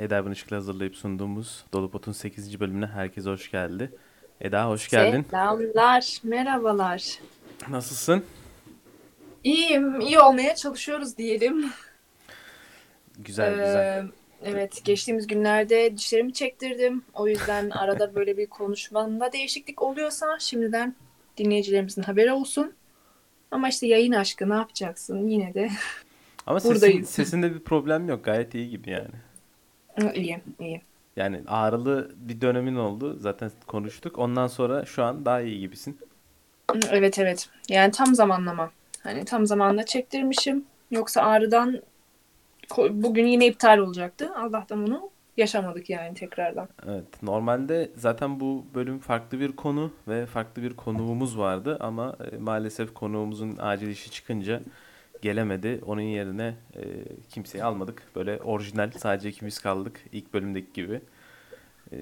Eda Bınışık'la hazırlayıp sunduğumuz Dolu Pot'un 8. bölümüne herkes hoş geldi. Eda hoş geldin. Selamlar, merhabalar. Nasılsın? İyiyim, iyi olmaya çalışıyoruz diyelim. Güzel güzel. Ee, evet, geçtiğimiz günlerde dişlerimi çektirdim. O yüzden arada böyle bir konuşmamda değişiklik oluyorsa şimdiden dinleyicilerimizin haberi olsun. Ama işte yayın aşkı ne yapacaksın yine de Ama sesin, buradayız. sesinde bir problem yok. Gayet iyi gibi yani. İyi, iyi. Yani ağrılı bir dönemin oldu. Zaten konuştuk. Ondan sonra şu an daha iyi gibisin. Evet evet. Yani tam zamanlama. Hani tam zamanında çektirmişim. Yoksa ağrıdan bugün yine iptal olacaktı. Allah'tan bunu yaşamadık yani tekrardan. Evet. Normalde zaten bu bölüm farklı bir konu ve farklı bir konuğumuz vardı ama e, maalesef konuğumuzun acil işi çıkınca gelemedi. Onun yerine e, kimseyi almadık. Böyle orijinal sadece ikimiz kaldık ilk bölümdeki gibi. E,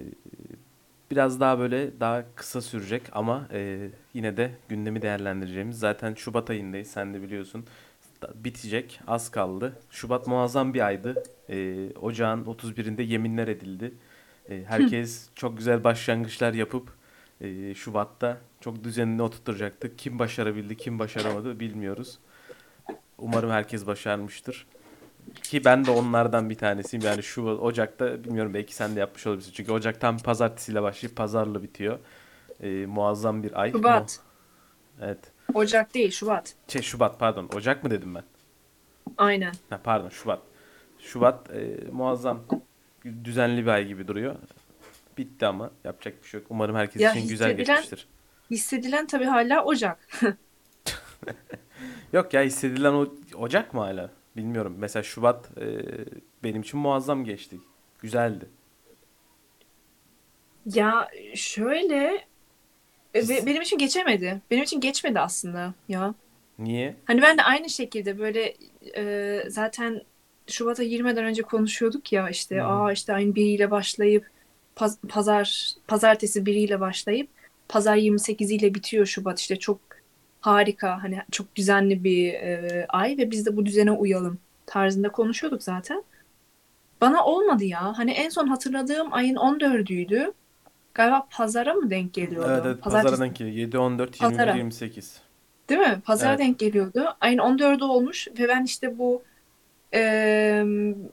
biraz daha böyle daha kısa sürecek ama e, yine de gündemi değerlendireceğimiz. Zaten Şubat ayındayız sen de biliyorsun. Bitecek az kaldı. Şubat muazzam bir aydı. E, Ocağın 31'inde yeminler edildi. E, herkes çok güzel başlangıçlar yapıp e, Şubat'ta çok düzenini oturtacaktık. Kim başarabildi, kim başaramadı bilmiyoruz. Umarım herkes başarmıştır. Ki ben de onlardan bir tanesiyim. Yani şu Ocak'ta bilmiyorum belki sen de yapmış olabilirsin. Çünkü Ocak tam pazartesiyle başlayıp pazarla bitiyor. Ee, muazzam bir ay. Mu- Şubat. Evet. Ocak değil, Şubat. Şey Şubat pardon. Ocak mı dedim ben? Aynen. Ha, pardon Şubat. Şubat e, muazzam düzenli bir ay gibi duruyor. Bitti ama yapacak bir şey yok. Umarım herkes Ya için güzel geçmiştir. hissedilen tabii hala Ocak. Yok ya hissedilen o Ocak mı hala? Bilmiyorum. Mesela Şubat e, benim için muazzam geçti. Güzeldi. Ya şöyle e, be- benim için geçemedi. Benim için geçmedi aslında ya. Niye? Hani ben de aynı şekilde böyle e, zaten Şubat'a girmeden önce konuşuyorduk ya işte hı. aa işte ayın biriyle başlayıp paz- pazar pazartesi biriyle başlayıp pazar 28 ile bitiyor Şubat işte çok harika hani çok düzenli bir e, ay ve biz de bu düzene uyalım tarzında konuşuyorduk zaten. Bana olmadı ya. Hani en son hatırladığım ayın 14'üydü. Galiba pazara mı denk Evet geliyordu? evet pazara Pazartesi, denk geliyor. 7, 14, 21, pazara. 28. Değil mi? Pazara Evet. denk geliyordu. Ayın 14'ü olmuş ve ben işte bu e,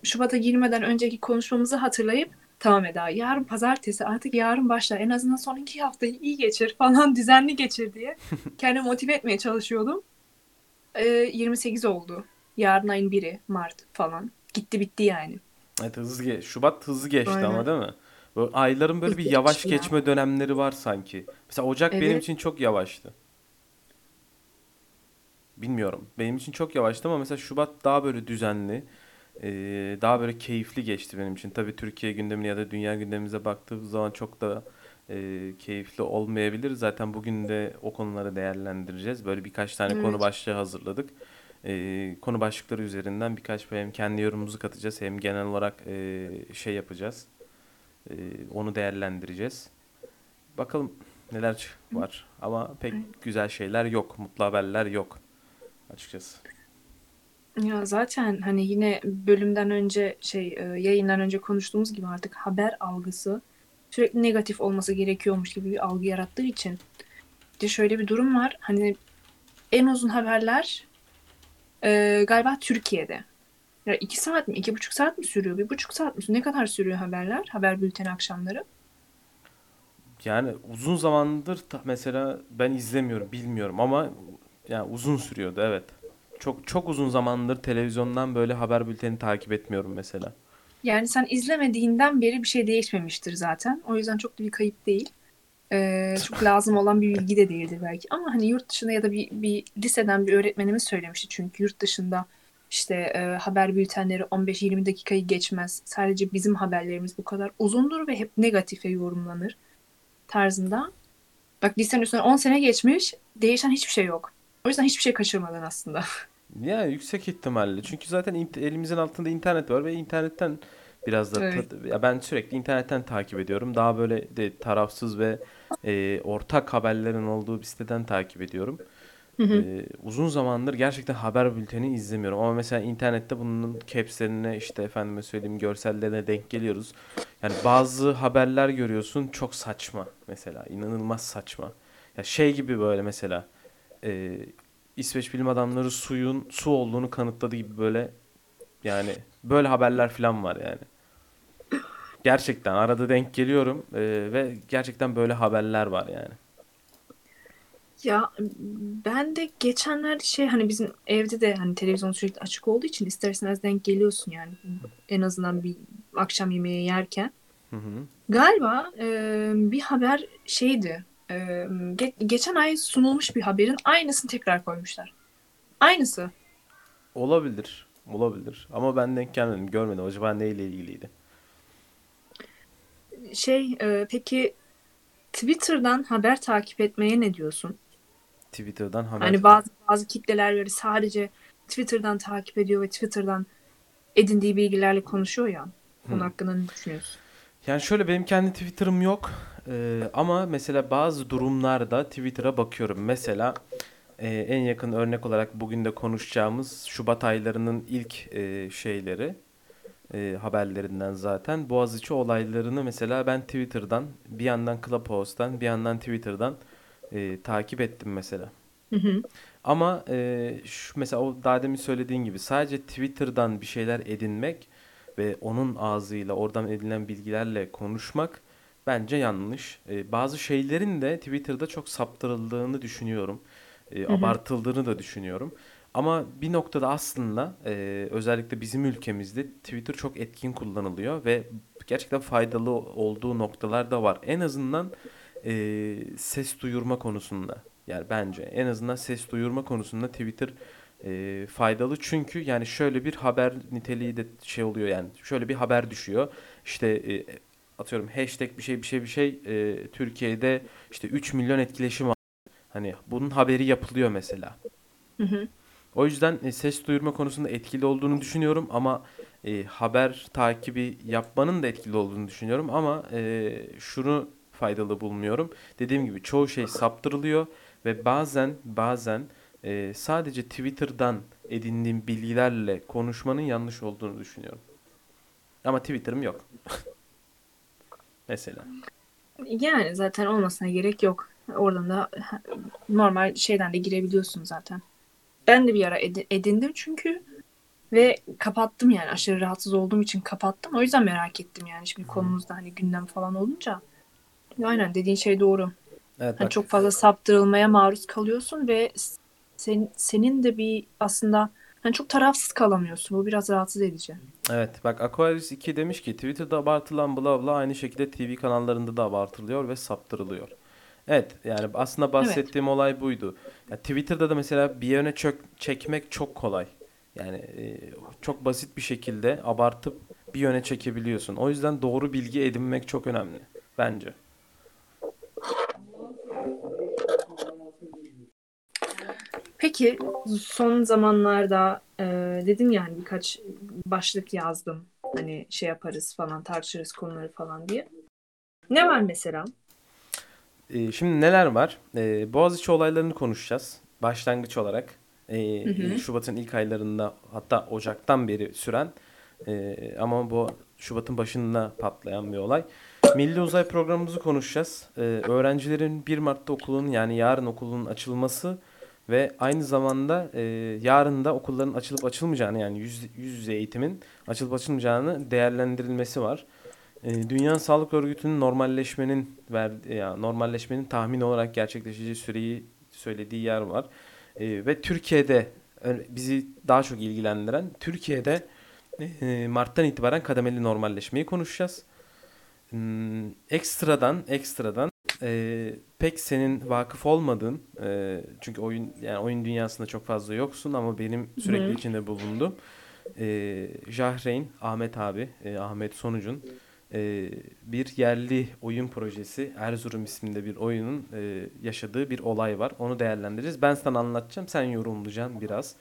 Şubat'a girmeden önceki konuşmamızı hatırlayıp tamam Eda yarın pazartesi artık yarın başlar. En azından son iki haftayı iyi geçir falan düzenli geçir diye kendimi motive etmeye çalışıyordum. E, 28 oldu. Yarın ayın 1'i Mart falan. Gitti bitti yani. Evet hızlı ge Şubat hızlı geçti ama Aynen. değil mi? Böyle ayların böyle bir yavaş ya. geçme dönemleri var sanki. Mesela Ocak benim Evet. için çok yavaştı. Bilmiyorum. Benim için çok yavaştı ama mesela Şubat daha böyle düzenli, e, daha böyle keyifli geçti benim için. Tabii Türkiye gündemine ya da dünya gündemimize baktığımız zaman çok da e, keyifli olmayabilir. Zaten bugün de o konuları değerlendireceğiz. Böyle birkaç tane konu Evet. başlığı hazırladık. E, konu başlıkları üzerinden birkaç hem kendi yorumumuzu katacağız hem genel olarak e, şey yapacağız. E, onu değerlendireceğiz. Bakalım neler var. Ama pek güzel şeyler yok. Mutlu haberler yok açıkçası. Ya zaten hani yine bölümden önce şey e, yayından önce konuştuğumuz gibi artık haber algısı sürekli negatif olması gerekiyormuş gibi bir algı yarattığı için. Bir de şöyle bir durum var. Hani en uzun haberler e, galiba Türkiye'de. Ya iki saat mi, iki buçuk saat mi sürüyor? Bir buçuk saat mi? Ne kadar sürüyor haberler? Haber bülteni akşamları. Yani uzun zamandır mesela ben izlemiyorum, bilmiyorum ama yani uzun sürüyordu evet. Çok çok uzun zamandır televizyondan böyle haber bülteni takip etmiyorum mesela. Yani sen izlemediğinden beri bir şey değişmemiştir zaten. O yüzden çok da bir kayıp değil. Ee, çok lazım olan bir bilgi de değildir belki. Ama hani yurt dışında ya da bir, bir liseden bir öğretmenimiz söylemişti. Çünkü yurt dışında işte e, haber bültenleri 15-20 dakikayı geçmez. Sadece bizim haberlerimiz bu kadar uzundur ve hep negatife yorumlanır tarzında. Bak lisenin üstüne 10 sene geçmiş, değişen hiçbir şey yok. O yüzden hiçbir şey kaçırmadın aslında. Ya yüksek ihtimalle. Çünkü zaten int- elimizin altında internet var ve internetten biraz da Evet. ta- ya ben sürekli internetten takip ediyorum. Daha böyle de tarafsız ve e, ortak haberlerin olduğu bir siteden takip ediyorum. Hı hı. Ee, uzun zamandır gerçekten haber bülteni izlemiyorum. Ama mesela internette bunun capslerine işte efendime söyleyeyim görsellerine denk geliyoruz. Yani bazı haberler görüyorsun çok saçma mesela. inanılmaz saçma. Ya şey gibi böyle mesela e, İsveç bilim adamları suyun su olduğunu kanıtladı gibi böyle yani böyle haberler falan var yani. Gerçekten arada denk geliyorum e, ve gerçekten böyle haberler var yani. Ya ben de geçenlerde şey hani bizim evde de hani televizyon sürekli açık olduğu için ister istemez denk geliyorsun yani. En azından bir akşam yemeği yerken. Hı hı. Galiba e, bir haber şeydi. E, ge- geçen ay sunulmuş bir haberin aynısını tekrar koymuşlar. Aynısı. Olabilir. Olabilir. Ama ben denk gelmedim. Görmedim. Acaba neyle ilgiliydi? Şey e, peki Twitter'dan haber takip etmeye ne diyorsun? Twitter'dan haber. Hani bazı bazı kitleler böyle sadece Twitter'dan takip ediyor ve Twitter'dan edindiği bilgilerle konuşuyor ya. Bunun Hı. hakkında ne düşünüyorsun? Yani şöyle benim kendi Twitter'ım yok. Ee, ama mesela bazı durumlarda Twitter'a bakıyorum. Mesela e, en yakın örnek olarak bugün de konuşacağımız Şubat aylarının ilk e, şeyleri, e, haberlerinden zaten Boğaziçi olaylarını mesela ben Twitter'dan, bir yandan Clubhouse'dan, bir yandan Twitter'dan e, takip ettim mesela. Hı hı. Ama e, şu mesela o daha demin söylediğin gibi sadece Twitter'dan bir şeyler edinmek ve onun ağzıyla oradan edinilen bilgilerle konuşmak bence yanlış. E, bazı şeylerin de Twitter'da çok saptırıldığını düşünüyorum. E, Hı hı. abartıldığını da düşünüyorum. Ama bir noktada aslında e, özellikle bizim ülkemizde Twitter çok etkin kullanılıyor ve gerçekten faydalı olduğu noktalar da var. En azından e, ses duyurma konusunda. Yani bence en azından ses duyurma konusunda Twitter e, faydalı. Çünkü yani şöyle bir haber niteliği de şey oluyor yani şöyle bir haber düşüyor. İşte e, atıyorum hashtag bir şey bir şey bir şey e, Türkiye'de işte 3 milyon etkileşim var. Hani bunun haberi yapılıyor mesela. Hı hı. O yüzden e, ses duyurma konusunda etkili olduğunu düşünüyorum ama e, haber takibi yapmanın da etkili olduğunu düşünüyorum ama e, şunu faydalı bulmuyorum. Dediğim gibi çoğu şey saptırılıyor ve bazen bazen e, sadece Twitter'dan edindiğim bilgilerle konuşmanın yanlış olduğunu düşünüyorum. Ama Twitter'ım yok. Mesela. Yani zaten olmasına gerek yok. Oradan da normal şeyden de girebiliyorsun zaten. Ben de bir ara edi- edindim çünkü ve kapattım yani aşırı rahatsız olduğum için kapattım. O yüzden merak ettim yani şimdi konumuzda hani gündem falan olunca. Aynen dediğin şey doğru. Evet bak. çok fazla saptırılmaya maruz kalıyorsun ve sen, senin de bir aslında hani çok tarafsız kalamıyorsun. Bu biraz rahatsız edici. Evet bak Aquarius 2 demiş ki Twitter'da abartılan bla bla aynı şekilde TV kanallarında da abartılıyor ve saptırılıyor. Evet yani aslında bahsettiğim olay buydu. Ya Twitter'da da mesela bir yöne çök, çekmek çok kolay. Yani e, çok basit bir şekilde abartıp bir yöne çekebiliyorsun. O yüzden doğru bilgi edinmek çok önemli bence. Peki son zamanlarda e, dedim yani birkaç başlık yazdım. Hani şey yaparız falan tartışırız konuları falan diye. Ne var mesela? E, şimdi neler var? E, Boğaziçi olaylarını konuşacağız. Başlangıç olarak. E, Hı hı. Şubat'ın ilk aylarında hatta Ocak'tan beri süren e, ama bu Şubat'ın başında patlayan bir olay. Milli Uzay Programımızı konuşacağız. E, öğrencilerin 1 Mart'ta okulun yani yarın okulun açılması ve aynı zamanda e, yarın da okulların açılıp açılmayacağını yani yüz, yüz yüze eğitimin açılıp açılmayacağını değerlendirilmesi var. E, Dünya Sağlık Örgütü'nün normalleşmenin ver, ya normalleşmenin tahmin olarak gerçekleşeceği süreyi söylediği yer var. E, ve Türkiye'de ö- bizi daha çok ilgilendiren Türkiye'de e, Mart'tan itibaren kademeli normalleşmeyi konuşacağız. Hmm, ekstradan ekstradan e, pek senin vakıf olmadığın e, çünkü oyun yani oyun dünyasında çok fazla yoksun ama benim sürekli Hı. içinde bulunduğum e, Jahreyn Ahmet abi e, Ahmet Sonuc'un e, bir yerli oyun projesi Erzurum isminde bir oyunun e, yaşadığı bir olay var. Onu değerlendireceğiz. Ben sana anlatacağım. Sen yorumlayacaksın biraz.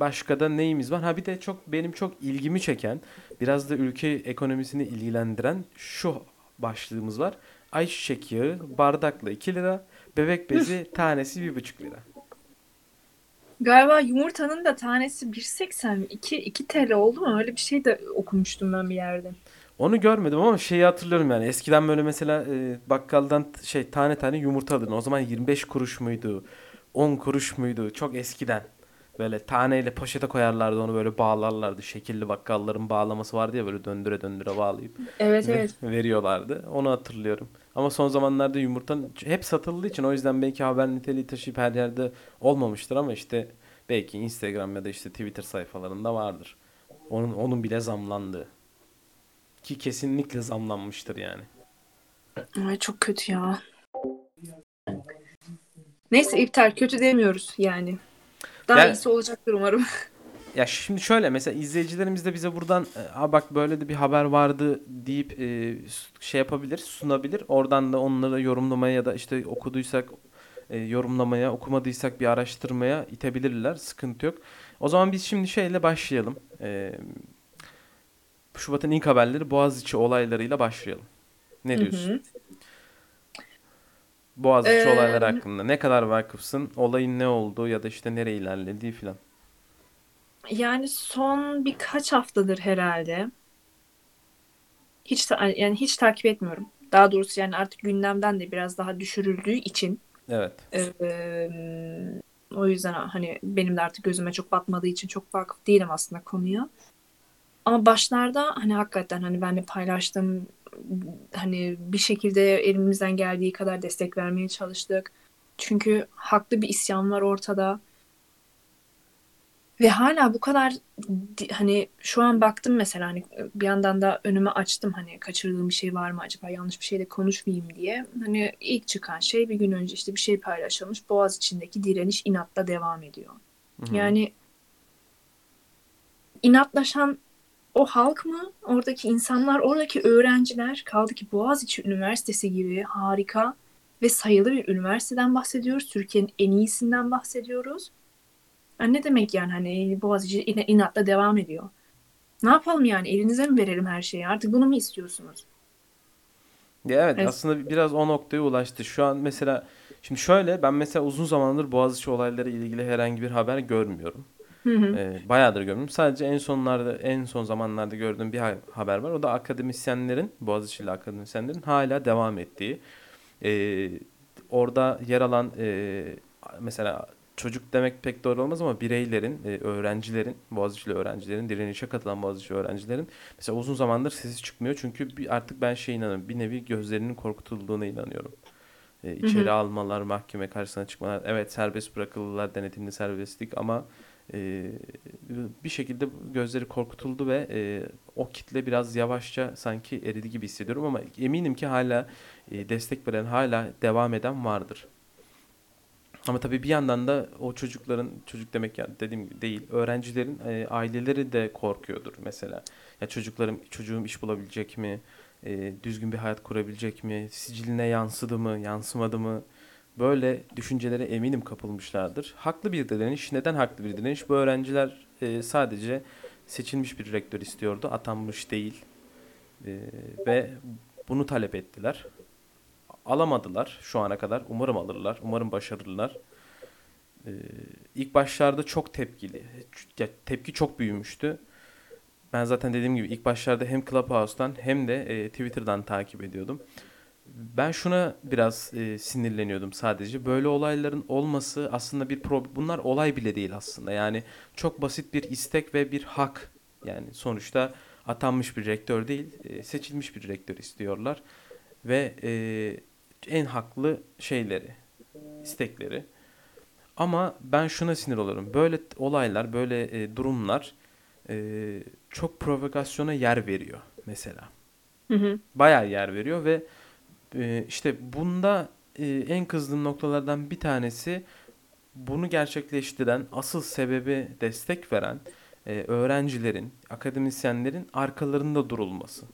Başka da neyimiz var? Ha bir de çok benim çok ilgimi çeken, biraz da ülke ekonomisini ilgilendiren şu başlığımız var. Ayçiçek yağı bardakla 2 lira, bebek bezi tanesi 1,5 lira. Galiba yumurtanın da tanesi 1.80 mi? 2, 2 TL oldu mu? Öyle bir şey de okumuştum ben bir yerde. Onu görmedim ama şeyi hatırlıyorum yani. Eskiden böyle mesela e, bakkaldan şey tane tane yumurta alırdın. O zaman 25 kuruş muydu? 10 kuruş muydu? Çok eskiden. Böyle taneyle poşete koyarlardı onu böyle bağlarlardı. Şekilli bakkalların bağlaması vardı ya böyle döndüre döndüre bağlayıp Evet ve evet. veriyorlardı. Onu hatırlıyorum. Ama son zamanlarda yumurta hep satıldığı için o yüzden belki haber niteliği taşıyıp her yerde olmamıştır ama işte belki Instagram ya da işte Twitter sayfalarında vardır. Onun onun bile zamlandığı. Ki kesinlikle zamlanmıştır yani. Ay çok kötü ya. Neyse iptal. Kötü demiyoruz yani. Daha Yani- iyisi olacaktır umarım. Ya şimdi şöyle mesela izleyicilerimiz de bize buradan e, "Aa bak böyle de bir haber vardı deyip e, şey yapabilir, sunabilir. Oradan da onları yorumlamaya ya da işte okuduysak e, yorumlamaya, okumadıysak bir araştırmaya itebilirler. Sıkıntı yok. O zaman biz şimdi şeyle başlayalım. E, Şubat'ın ilk haberleri Boğaziçi olaylarıyla başlayalım. Ne Hı diyorsun? hı. Boğaziçi Ee, olayları hakkında ne kadar vakıfsın? Olayın ne olduğu ya da işte nereye ilerlediği filan. Yani son birkaç haftadır herhalde. Hiç yani hiç takip etmiyorum. Daha doğrusu yani artık gündemden de biraz daha düşürüldüğü için Evet. eee, o yüzden hani benim de artık gözüme çok batmadığı için çok vakıf değilim aslında konuya. Ama başlarda hani hakikaten hani ben de paylaştım hani bir şekilde elimizden geldiği kadar destek vermeye çalıştık. Çünkü haklı bir isyan var ortada. Ve hala bu kadar hani şu an baktım mesela hani bir yandan da önüme açtım hani kaçırdığım bir şey var mı acaba yanlış bir şey de konuşmayayım diye. Hani ilk çıkan şey bir gün önce işte bir şey paylaşılmış. Boğaz içindeki direniş inatla devam ediyor. Hı hı. Yani inatlaşan o halk mı? Oradaki insanlar, oradaki öğrenciler kaldı ki Boğaziçi Üniversitesi gibi harika ve sayılı bir üniversiteden bahsediyoruz. Türkiye'nin en iyisinden bahsediyoruz. Yani ne demek yani hani Boğaziçi in- inatla devam ediyor. Ne yapalım yani elinize mi verelim her şeyi? Artık bunu mu istiyorsunuz? Ya evet Evet. aslında biraz o noktaya ulaştı. Şu an mesela şimdi şöyle ben mesela uzun zamandır Boğaziçi olayları ile ilgili herhangi bir haber görmüyorum. Hı hı. Bayağıdır görmüyorum. Sadece en sonlarda en son zamanlarda gördüğüm bir ha- haber var. O da akademisyenlerin Boğaziçi'li akademisyenlerin hala devam ettiği. Ee, orada yer alan e, mesela çocuk demek pek doğru olmaz ama bireylerin, e, öğrencilerin, Boğaziçi'li öğrencilerin, direnişe katılan Boğaziçi öğrencilerin mesela uzun zamandır sesi çıkmıyor. Çünkü bir, artık ben şey inanıyorum. Bir nevi gözlerinin korkutulduğuna inanıyorum. E, içeri hı. almalar, mahkeme karşısına çıkmalar. Evet serbest bırakıldılar, denetimli serbestlik ama e, bir şekilde gözleri korkutuldu ve e, o kitle biraz yavaşça sanki eridi gibi hissediyorum ama eminim ki hala e, destek veren, hala devam eden vardır. Ama tabii bir yandan da o çocukların, çocuk demek yani dediğim gibi değil, öğrencilerin e, aileleri de korkuyordur mesela. Ya çocuklarım, çocuğum iş bulabilecek mi? Düzgün bir hayat kurabilecek mi? Siciline yansıdı mı, yansımadı mı? Böyle düşüncelere eminim kapılmışlardır. Haklı bir direniş. Neden haklı bir direniş? Bu öğrenciler e, sadece seçilmiş bir rektör istiyordu, atanmış değil. E, ve bunu talep ettiler. Alamadılar şu ana kadar. Umarım alırlar. Umarım başarırlar. Ee, ilk başlarda çok tepkili. Ya, tepki çok büyümüştü. Ben zaten dediğim gibi ilk başlarda hem Clubhouse'dan hem de e, Twitter'dan takip ediyordum. Ben şuna biraz e, sinirleniyordum sadece. Böyle olayların olması aslında bir problem. Bunlar olay bile değil aslında. Yani çok basit bir istek ve bir hak. Yani sonuçta atanmış bir rektör değil, e, seçilmiş bir rektör istiyorlar. Ve e, en haklı şeyleri, istekleri. Ama ben şuna sinir oluyorum. Böyle olaylar, böyle e, durumlar e, çok provokasyona yer veriyor mesela. Hı hı. Bayağı yer veriyor ve e, işte bunda e, en kızdığım noktalardan bir tanesi bunu gerçekleştiren, asıl sebebi destek veren e, öğrencilerin, akademisyenlerin arkalarında durulması.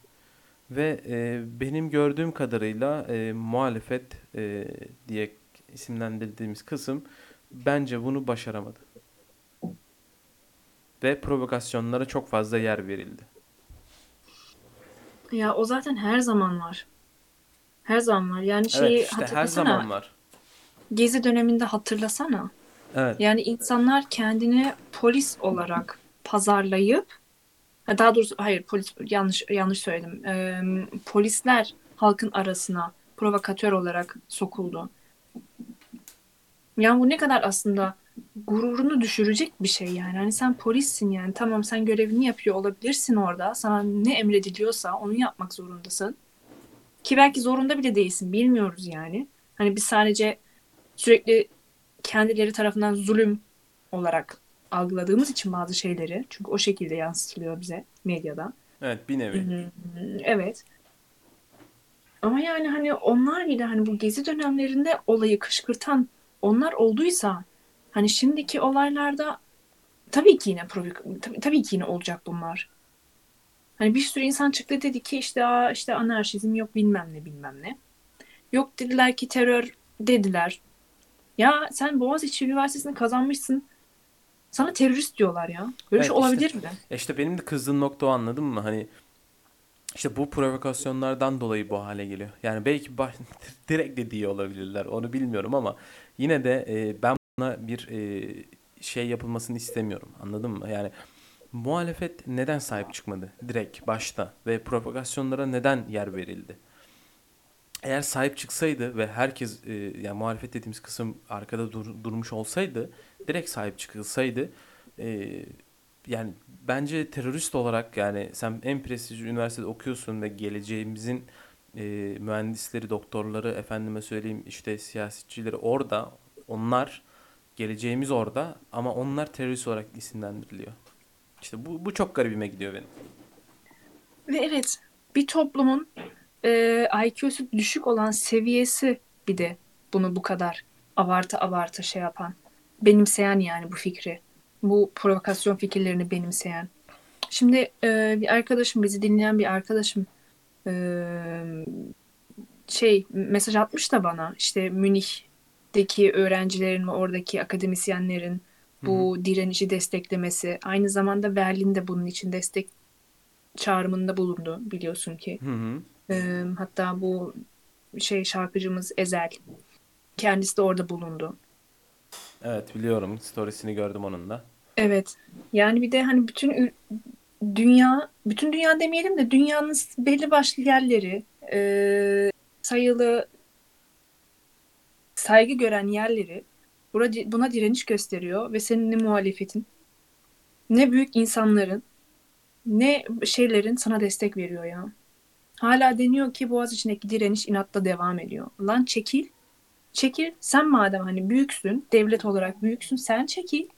Ve e, benim gördüğüm kadarıyla e, muhalefet diye isimlendirdiğimiz kısım bence bunu başaramadı. Ve provokasyonlara çok fazla yer verildi. Ya o zaten her zaman var. Her zaman var. Yani Evet şeyi işte her hatırlasana. zaman var. Gezi döneminde hatırlasana. Evet. Yani insanlar kendini polis olarak pazarlayıp ha, daha doğrusu hayır polis yanlış yanlış söyledim. Ee, polisler halkın arasına provokatör olarak sokuldu. Yani bu ne kadar aslında gururunu düşürecek bir şey yani. Hani sen polissin yani. Tamam sen görevini yapıyor olabilirsin orada. Sana ne emrediliyorsa onu yapmak zorundasın. Ki belki zorunda bile değilsin. Bilmiyoruz yani. Hani biz sadece sürekli kendileri tarafından zulüm olarak algıladığımız için bazı şeyleri. Çünkü o şekilde yansıtılıyor bize medyada. Evet bir nevi. Evet. Ama yani hani onlar bile hani bu gezi dönemlerinde olayı kışkırtan onlar olduysa hani şimdiki olaylarda tabii ki yine tabii ki yine olacak bunlar. Hani bir sürü insan çıktı dedi ki işte Aa, işte anarşizm yok bilmem ne bilmem ne. Yok dediler ki terör dediler. Ya sen Boğaziçi Üniversitesi'ni kazanmışsın. Sana terörist diyorlar ya. Böyle Evet, şey olabilir işte- mi? Ya işte benim de kızdığım nokta o anladın mı? Hani işte bu provokasyonlardan dolayı bu hale geliyor. Yani belki baş, direkt de diye olabilirler. Onu bilmiyorum ama yine de e, ben buna bir e, şey yapılmasını istemiyorum. Anladın mı? Yani muhalefet neden sahip çıkmadı direkt başta ve provokasyonlara neden yer verildi? Eğer sahip çıksaydı ve herkes e, yani muhalefet dediğimiz kısım arkada dur- durmuş olsaydı, direkt sahip çıkılsaydı e, yani bence terörist olarak yani sen en prestijli üniversitede okuyorsun ve geleceğimizin e, mühendisleri, doktorları, efendime söyleyeyim işte siyasetçileri orada. Onlar geleceğimiz orada ama onlar terörist olarak isimlendiriliyor. İşte bu, bu çok garibime gidiyor benim. Ve evet bir toplumun e, IQ'su düşük olan seviyesi bir de bunu bu kadar abartı abartı şey yapan, benimseyen yani bu fikri. Bu provokasyon fikirlerini benimseyen. Şimdi e, bir arkadaşım, bizi dinleyen bir arkadaşım e, şey mesaj atmış da bana işte Münih'teki öğrencilerin ve oradaki akademisyenlerin bu direnişi desteklemesi, aynı zamanda Berlin de bunun için destek çağrımında bulundu biliyorsun ki. Ee, hatta bu şey şarkıcımız Ezel kendisi de orada bulundu. Evet biliyorum. Storiesini gördüm onun da. Evet. Yani bir de hani bütün dünya, bütün dünya demeyelim de dünyanın belli başlı yerleri, e, sayılı saygı gören yerleri buna, direniş gösteriyor ve senin ne muhalefetin, ne büyük insanların, ne şeylerin sana destek veriyor ya. Hala deniyor ki Boğaziçi'ndeki direniş inatla devam ediyor. Lan çekil. Çekil. Sen madem hani büyüksün, devlet olarak büyüksün, sen çekil.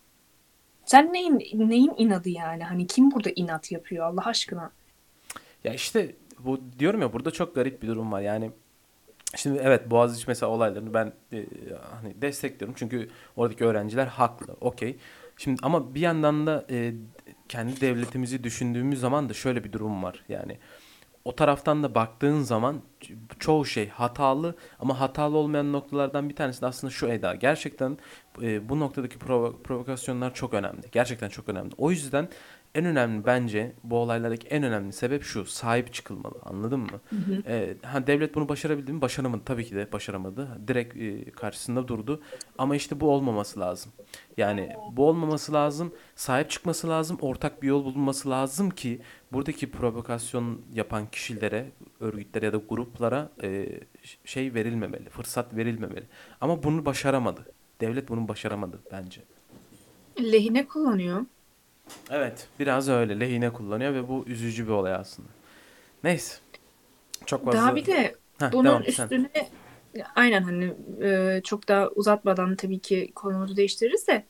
Sen neyin neyin inadı yani? Hani kim burada inat yapıyor Allah aşkına? Ya işte bu diyorum ya burada çok garip bir durum var. Yani şimdi evet Boğaziçi mesela olaylarını ben e, hani destekliyorum. Çünkü oradaki öğrenciler haklı. Okey. Şimdi ama bir yandan da e, kendi devletimizi düşündüğümüz zaman da şöyle bir durum var. Yani o taraftan da baktığın zaman ço- çoğu şey hatalı ama hatalı olmayan noktalardan bir tanesi de aslında şu Eda. Gerçekten e, bu noktadaki provo- provokasyonlar çok önemli. Gerçekten çok önemli. O yüzden en önemli bence bu olaylardaki en önemli sebep şu. Sahip çıkılmalı. Anladın mı? E, ha devlet bunu başarabildi mi? Başaramadı. Tabii ki de başaramadı. Direkt e, karşısında durdu. Ama işte bu olmaması lazım. Yani bu olmaması lazım. Sahip çıkması lazım. Ortak bir yol bulunması lazım ki buradaki provokasyon yapan kişilere, örgütlere ya da gruplara e, şey verilmemeli. Fırsat verilmemeli. Ama bunu başaramadı. Devlet bunu başaramadı bence. Lehine kullanıyor. Evet, biraz öyle lehine kullanıyor ve bu üzücü bir olay aslında. Neyse. Çok fazla. Daha bir de Heh, bunun devam et sen. üstüne aynen hani e, çok daha uzatmadan tabii ki konumuzu değiştiririz de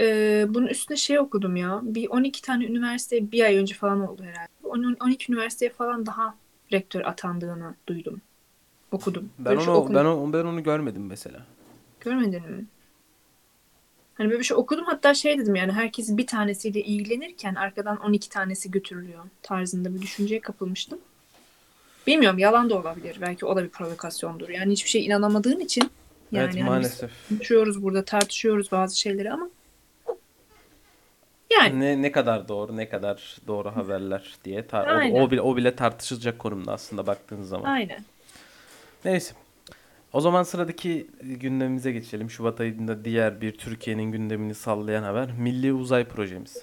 e, bunun üstüne şey okudum ya. Bir 12 tane üniversiteye bir ay önce falan oldu herhalde. 10 12 üniversiteye falan daha rektör atandığını duydum. Okudum. Ben Böyle şey onu okudum. ben onu, ben onu görmedim mesela. Görmedin mi? Hani böyle bir şey okudum hatta şey dedim yani herkes bir tanesiyle ilgilenirken arkadan 12 tanesi götürülüyor tarzında bir düşünceye kapılmıştım. Bilmiyorum yalan da olabilir. Belki o da bir provokasyondur. Yani hiçbir şey inanamadığın için yani Evet hani maalesef. konuşuyoruz burada tartışıyoruz bazı şeyleri ama yani Ne ne kadar doğru, ne kadar doğru haberler diye tar- o, Aynen. o bile o bile tartışılacak konumda aslında baktığın zaman. aynen. Neyse. O zaman sıradaki gündemimize geçelim. Şubat ayında diğer bir Türkiye'nin gündemini sallayan haber. Milli Uzay Projemiz.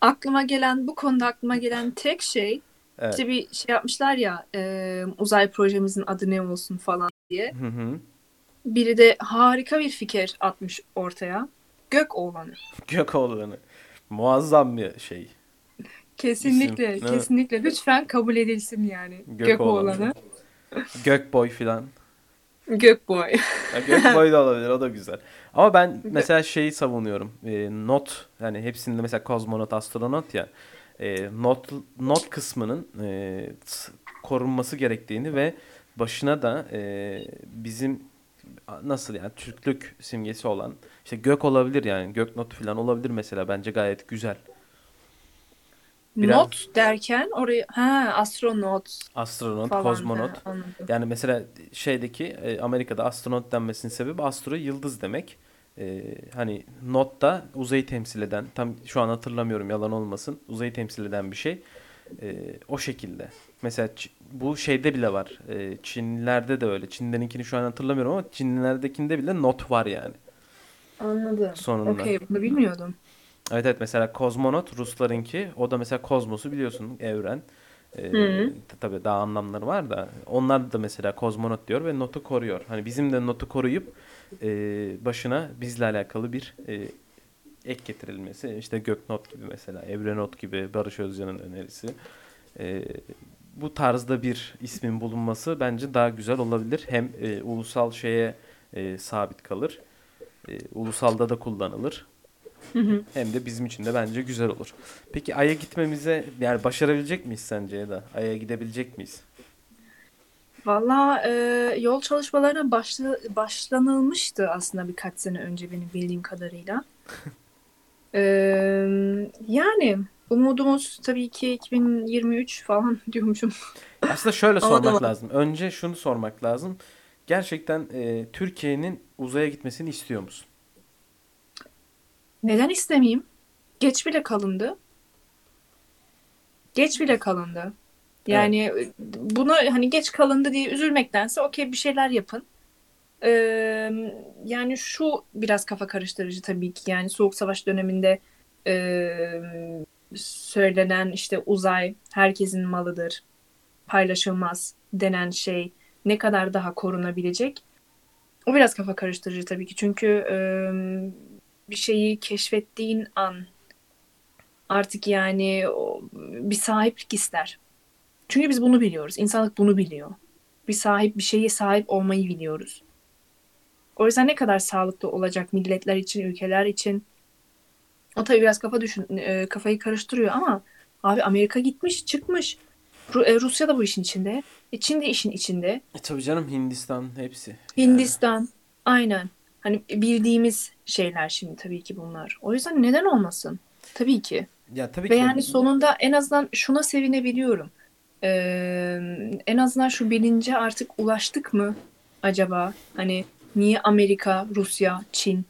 Aklıma gelen, bu konuda aklıma gelen tek şey Evet. işte bir şey yapmışlar ya e, uzay projemizin adı ne olsun falan diye. Hı hı. Biri de harika bir fikir atmış ortaya. Gök oğlanı. Gökoğlanı. Muazzam bir şey. Kesinlikle, İsim, kesinlikle. Lütfen kabul edilsin yani. Gök Gök oğlanı. oğlanı. Gökboy filan. Gök boy. Ya Gökboy da olabilir o da güzel. Ama ben mesela şeyi savunuyorum. Ee, not yani hepsinde mesela kozmonot, astronot ya. e, not not kısmının e, korunması gerektiğini ve başına da e, bizim nasıl yani Türklük simgesi olan işte gök olabilir yani gök notu falan olabilir mesela bence gayet güzel. Biraz- Not derken oraya ha astronot Astronot, falan. kozmonot. Ha, anladım. Yani mesela şeydeki e, Amerika'da astronot denmesinin sebebi astro yıldız demek. E, hani not da uzayı temsil eden tam şu an hatırlamıyorum yalan olmasın uzayı temsil eden bir şey. E, o şekilde. Mesela bu şeyde bile var. E, Çinlilerde de öyle. Çinlerinkini şu an hatırlamıyorum ama Çinlilerdekinde bile not var yani Anladım. sonunda. Okey bunu bilmiyordum. Evet evet mesela kozmonot Ruslarınki o da mesela kozmosu biliyorsun evren. Ee, tabii daha anlamları var da onlar da mesela kozmonot diyor ve notu koruyor. Hani bizim de notu koruyup e, başına bizle alakalı bir e, ek getirilmesi. İşte Göknot gibi mesela Evrenot gibi Barış Özcan'ın önerisi. E, bu tarzda bir ismin bulunması bence daha güzel olabilir. Hem e, ulusal şeye e, sabit kalır. E, ulusalda da kullanılır. Hı hı. Hem de bizim için de bence güzel olur. Peki Ay'a gitmemize yani başarabilecek miyiz sence ya da Ay'a gidebilecek miyiz? Valla e, yol çalışmalarına başla, başlanılmıştı aslında birkaç sene önce benim bildiğim kadarıyla. E, yani umudumuz tabii ki 2023 falan diyormuşum. Aslında şöyle sormak lazım. Önce şunu sormak lazım. Gerçekten e, Türkiye'nin uzaya gitmesini istiyor musun? Neden istemeyeyim? Geç bile kalındı. Geç bile kalındı. Yani e, buna hani geç kalındı diye üzülmektense okey bir şeyler yapın. Ee, yani şu biraz kafa karıştırıcı tabii ki. Yani Soğuk Savaş döneminde e, söylenen işte uzay herkesin malıdır, paylaşılmaz denen şey ne kadar daha korunabilecek? O biraz kafa karıştırıcı tabii ki. Çünkü e, bir şeyi keşfettiğin an artık yani bir sahiplik ister. Çünkü biz bunu biliyoruz. İnsanlık bunu biliyor. Bir sahip bir şeye sahip olmayı biliyoruz. O yüzden ne kadar sağlıklı olacak milletler için, ülkeler için. O tabii biraz kafa düşün, e, kafayı karıştırıyor ama abi Amerika gitmiş, çıkmış. E, Rusya da bu işin içinde. E, Çin de işin içinde. E, tabii canım Hindistan hepsi. Hindistan. Aynen. Hani bildiğimiz şeyler şimdi tabii ki bunlar. O yüzden neden olmasın? Tabii ki. Ya tabii Ve ki yani sonunda en azından şuna sevinebiliyorum. Ee, en azından şu bilince artık ulaştık mı acaba? Hani niye Amerika, Rusya, Çin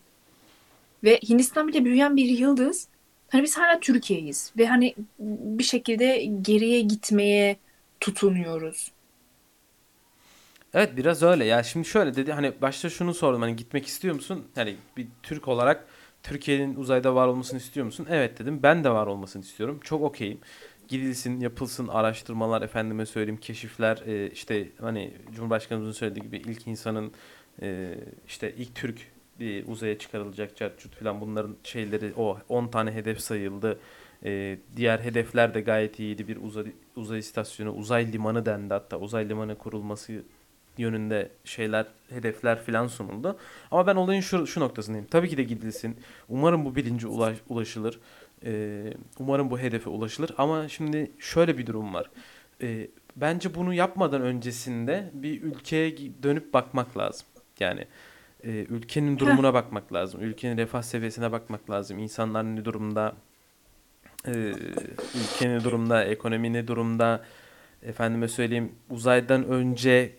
ve Hindistan bile büyüyen bir yıldız. Hani biz hala Türkiye'yiz ve hani bir şekilde geriye gitmeye tutunuyoruz. Evet biraz öyle. Ya şimdi şöyle dedi hani başta şunu sordum hani gitmek istiyor musun? Hani bir Türk olarak Türkiye'nin uzayda var olmasını istiyor musun? Evet dedim. Ben de var olmasını istiyorum. Çok okeyim. Gidilsin, yapılsın araştırmalar, efendime söyleyeyim keşifler, e, işte hani Cumhurbaşkanımızın söylediği gibi ilk insanın e, işte ilk Türk bir uzaya çıkarılacak çarçurt falan bunların şeyleri o 10 tane hedef sayıldı. E, diğer hedefler de gayet iyiydi. Bir uzay, uzay istasyonu, uzay limanı dendi hatta uzay limanı kurulması yönünde şeyler, hedefler filan sunuldu. Ama ben olayın şu, şu noktasındayım. Tabii ki de gidilsin. Umarım bu bilince ulaş, ulaşılır. Ee, umarım bu hedefe ulaşılır. Ama şimdi şöyle bir durum var. Ee, bence bunu yapmadan öncesinde bir ülkeye dönüp bakmak lazım. Yani e, ülkenin durumuna bakmak lazım. Ülkenin refah seviyesine bakmak lazım. İnsanlar ne durumda? Ee, ülke ne durumda? Ekonomi ne durumda? Efendime söyleyeyim uzaydan önce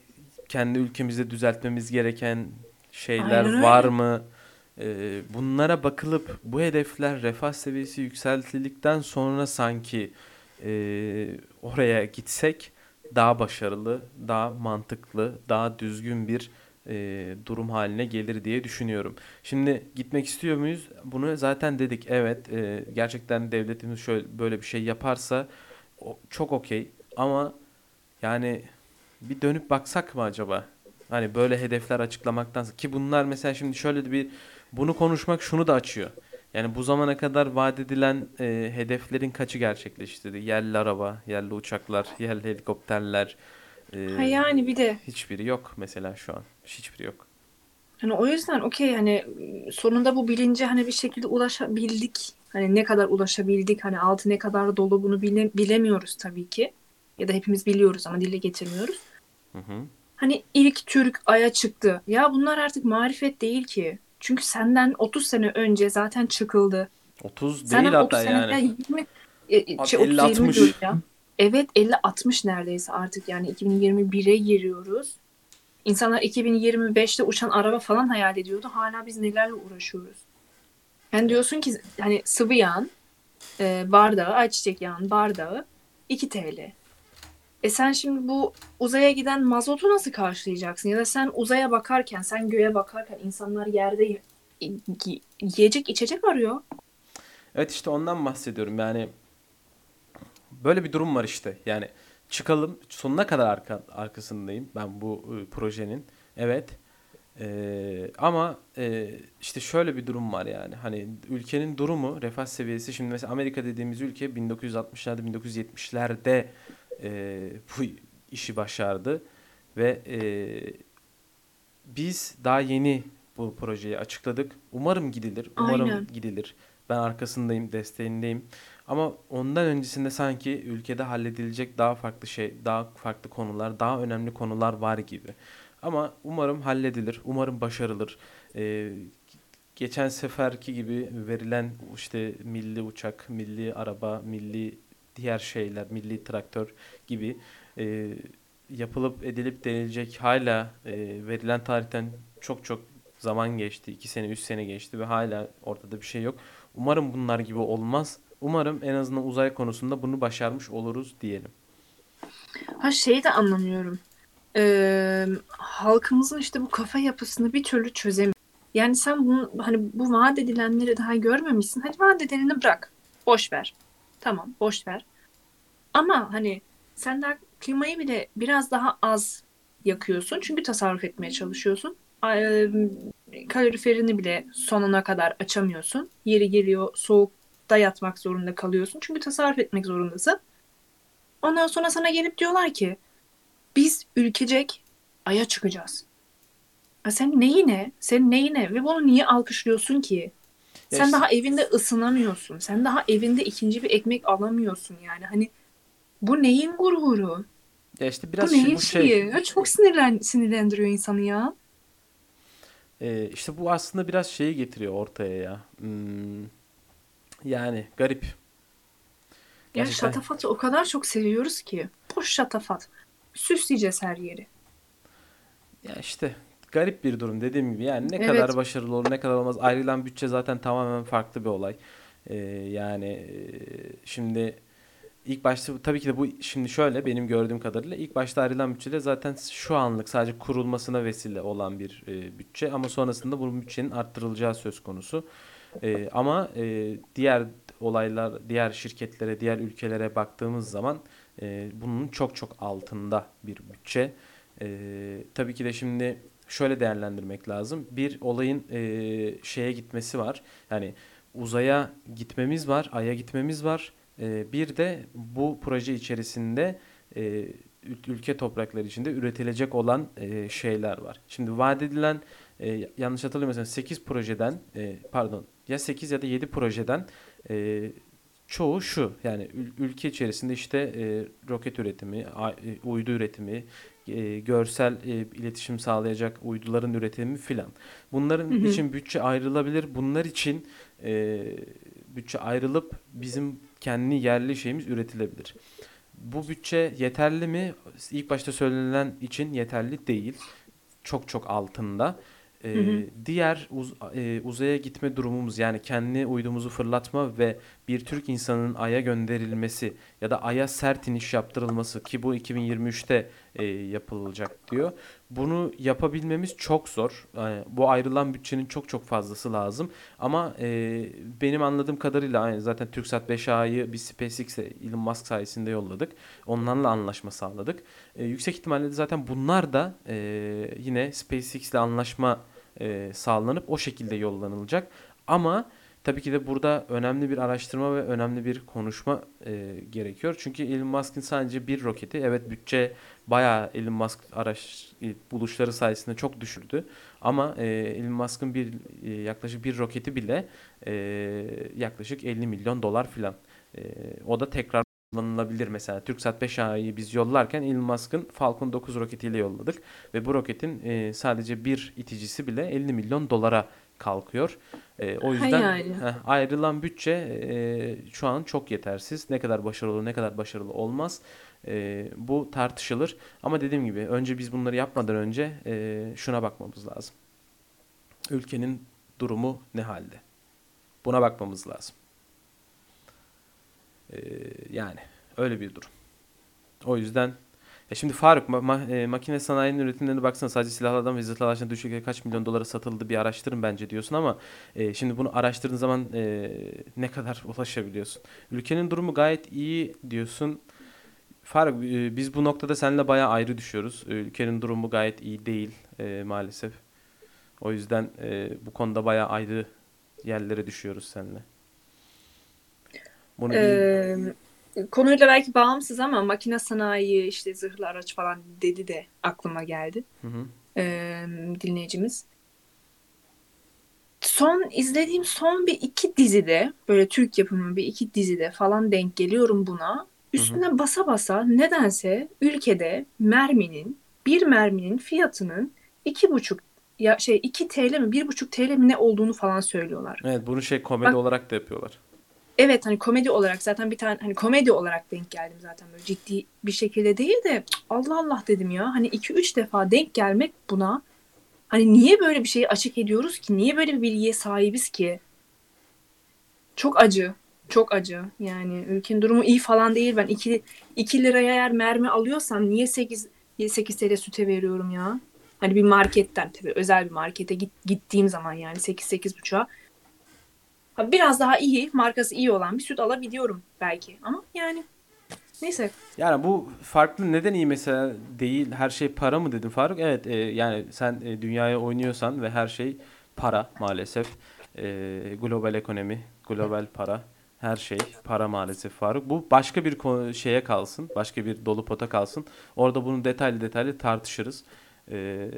kendi ülkemizde düzeltmemiz gereken şeyler var mı? Ee, bunlara bakılıp bu hedefler refah seviyesi yükseltildikten sonra sanki e, oraya gitsek daha başarılı, daha mantıklı, daha düzgün bir e, durum haline gelir diye düşünüyorum. Şimdi gitmek istiyor muyuz? Bunu zaten dedik. Evet, e, gerçekten devletimiz şöyle böyle bir şey yaparsa o, çok okey. Ama yani bir dönüp baksak mı acaba? Hani böyle hedefler açıklamaktansa ki bunlar mesela şimdi şöyle bir bunu konuşmak şunu da açıyor. Yani bu zamana kadar vaat edilen e, hedeflerin kaçı gerçekleşti? Yerli araba, yerli uçaklar, yerli helikopterler. e, Ha yani bir de hiçbiri yok mesela şu an. Hiçbiri yok. hani o yüzden okey hani sonunda bu bilince hani bir şekilde ulaşabildik. Hani ne kadar ulaşabildik, hani altı ne kadar dolu bunu bile, bilemiyoruz tabii ki. Ya da hepimiz biliyoruz ama dile getirmiyoruz. Hı hı. Hani ilk Türk Ay'a çıktı. Ya bunlar artık marifet değil ki. Çünkü senden 30 sene önce zaten çıkıldı. 30 değil Senden 30 hatta sene yani. ya 20 e, e, Abi şey 30 20 50-60. diyorum ya. Evet 50-60 neredeyse artık yani 2021'e giriyoruz. İnsanlar 2025'te uçan araba falan hayal ediyordu. Hala biz nelerle uğraşıyoruz. Yani diyorsun ki hani sıvı yağın e, bardağı, ayçiçek yağın bardağı 2 TL. E sen şimdi bu uzaya giden mazotu nasıl karşılayacaksın? Ya da sen uzaya bakarken, sen göğe bakarken insanlar yerde yiyecek içecek arıyor. Evet işte ondan bahsediyorum. Yani böyle bir durum var işte. Yani çıkalım sonuna kadar arka, arkasındayım ben bu e, projenin. Evet. Ee, ama e, işte şöyle bir durum var yani. Hani ülkenin durumu, refah seviyesi şimdi mesela Amerika dediğimiz ülke 1960'larda 1970'lerde e, bu işi başardı ve e, biz daha yeni bu projeyi açıkladık. Umarım gidilir. Umarım Aynen. gidilir. Ben arkasındayım, desteğindeyim. Ama ondan öncesinde sanki ülkede halledilecek daha farklı şey, daha farklı konular, daha önemli konular var gibi. Ama umarım halledilir, umarım başarılır. Ee, geçen seferki gibi verilen işte milli uçak, milli araba, milli diğer şeyler, milli traktör gibi e, yapılıp edilip denilecek hala e, verilen tarihten çok çok zaman geçti. 2 sene, 3 sene geçti ve hala ortada bir şey yok. Umarım bunlar gibi olmaz. Umarım en azından uzay konusunda bunu başarmış oluruz diyelim. Ha şeyi de anlamıyorum. Ee, halkımızın işte bu kafa yapısını bir türlü çözemiyor. Yani sen bunu hani bu vaat edilenleri daha görmemişsin. Hadi vaat edileni bırak. Boş ver. Tamam, boş ver. Ama hani sen daha klimayı bile biraz daha az yakıyorsun. Çünkü tasarruf etmeye çalışıyorsun. Kaloriferini bile sonuna kadar açamıyorsun. Yeri geliyor soğukta yatmak zorunda kalıyorsun. Çünkü tasarruf etmek zorundasın. Ondan sonra sana gelip diyorlar ki biz ülkecek aya çıkacağız. Ya sen neyine? Sen neyine? Ve bunu niye alkışlıyorsun ki? Ya Sen işte- daha evinde ısınamıyorsun. Sen daha evinde ikinci bir ekmek alamıyorsun yani. Hani bu neyin gururu? Ya işte Bu biraz neyin şey, bu şey şeyi? Ya çok sinirlen sinirlendiriyor insanı ya. e, işte bu aslında biraz şeyi getiriyor ortaya ya. Hmm, yani garip. Ya Gerçekten şatafatı o kadar çok seviyoruz ki. Boş şatafat. Süsleyeceğiz her yeri. Ya işte garip bir durum dediğim gibi yani ne Evet. kadar başarılı olur ne kadar olmaz ayrılan bütçe zaten tamamen farklı bir olay. Ee, yani e, şimdi ilk başta tabii ki de bu şimdi şöyle benim gördüğüm kadarıyla ilk başta ayrılan bütçede zaten şu anlık sadece kurulmasına vesile olan bir e, bütçe ama sonrasında bu bütçenin arttırılacağı söz konusu. Ee, ama e, diğer olaylar, diğer şirketlere, diğer ülkelere baktığımız zaman e, bunun çok çok altında bir bütçe. Ee, tabii ki de şimdi şöyle değerlendirmek lazım. Bir olayın e, şeye gitmesi var. Yani uzaya gitmemiz var, aya gitmemiz var. Ee, bir de bu proje içerisinde e, ül- ülke toprakları içinde üretilecek olan e, şeyler var. Şimdi vaat edilen e, yanlış hatırlamıyorsam 8 projeden e, pardon ya 8 ya da 7 projeden e, çoğu şu yani ül- ülke içerisinde işte e, roket üretimi, e, uydu üretimi, e, görsel e, iletişim sağlayacak uyduların üretimi filan. Bunların Hı hı. için bütçe ayrılabilir. Bunlar için e, bütçe ayrılıp bizim kendi yerli şeyimiz üretilebilir. Bu bütçe yeterli mi? İlk başta söylenilen için yeterli değil. Çok çok altında. E, Hı hı. diğer uz- e, uzaya gitme durumumuz yani kendi uydumuzu fırlatma ve bir Türk insanının Ay'a gönderilmesi ya da Ay'a sert iniş yaptırılması ki bu 2023'te e, yapılacak diyor. Bunu yapabilmemiz çok zor. Yani bu ayrılan bütçenin çok çok fazlası lazım. Ama e, benim anladığım kadarıyla aynı zaten TürkSat 5A'yı biz SpaceX'e Elon Musk sayesinde yolladık. Onlarla anlaşma sağladık. E, yüksek ihtimalle de zaten bunlar da e, yine SpaceX ile anlaşma e, sağlanıp o şekilde yollanılacak. Ama tabii ki de burada önemli bir araştırma ve önemli bir konuşma e, gerekiyor. Çünkü Elon Musk'ın sadece bir roketi, evet bütçe bayağı Elon Musk araç e, buluşları sayesinde çok düşürdü. Ama e, Elon Musk'ın bir e, yaklaşık bir roketi bile e, yaklaşık 50 milyon dolar filan. E, o da tekrar kullanılabilir mesela. TürkSat 5A'yı biz yollarken Elon Musk'ın Falcon 9 roketiyle yolladık ve bu roketin e, sadece bir iticisi bile 50 milyon dolara kalkıyor. E, o yüzden yani. heh, ayrılan bütçe e, şu an çok yetersiz. Ne kadar başarılı olur, ne kadar başarılı olmaz. E, bu tartışılır. Ama dediğim gibi önce biz bunları yapmadan önce e, şuna bakmamız lazım. Ülkenin durumu ne halde? Buna bakmamız lazım. E, yani öyle bir durum. O yüzden ya şimdi Faruk ma- ma- e, makine sanayinin üretimlerine baksana sadece silahlardan ve araçlardan Türkiye'de kaç milyon dolara satıldı bir araştırın bence diyorsun ama e, şimdi bunu araştırdığın zaman e, ne kadar ulaşabiliyorsun? Ülkenin durumu gayet iyi diyorsun. Faruk e, biz bu noktada seninle bayağı ayrı düşüyoruz. E, Ülkenin durumu gayet iyi değil e, maalesef. O yüzden e, bu konuda bayağı ayrı yerlere düşüyoruz seninle. Bunu Ee, konuyla belki bağımsız ama makine sanayi, işte zırhlı araç falan dedi de aklıma geldi Hı hı. ee, dinleyicimiz. Son izlediğim son bir iki dizide böyle Türk yapımı bir iki dizide falan denk geliyorum buna. Üstüne basa basa nedense ülkede merminin bir merminin fiyatının iki buçuk ya şey 2 TL mi bir buçuk TL mi ne olduğunu falan söylüyorlar. Evet bunu şey komedi Bak- olarak da yapıyorlar. Evet hani komedi olarak zaten bir tane hani komedi olarak denk geldim zaten böyle ciddi bir şekilde değil de Allah Allah dedim ya. Hani 2-3 defa denk gelmek buna hani niye böyle bir şeyi açık ediyoruz ki? Niye böyle bir bilgiye sahibiz ki? Çok acı çok acı. Yani ülkenin durumu iyi falan değil. Ben 2, 2 liraya eğer mermi alıyorsam niye 8 8 TL süte veriyorum ya? Hani bir marketten tabii özel bir markete git, gittiğim zaman yani 8 8,5'a Ha, Biraz daha iyi, markası iyi olan bir süt alabiliyorum belki. Ama yani neyse. Yani bu farklı neden iyi mesela değil her şey para mı dedin Faruk? Evet e, yani sen e, dünyaya oynuyorsan ve her şey para maalesef. E, global ekonomi, global para her şey para maalesef Faruk. Bu başka bir konu, şeye kalsın, başka bir dolu pota kalsın. Orada bunu detaylı detaylı tartışırız. E,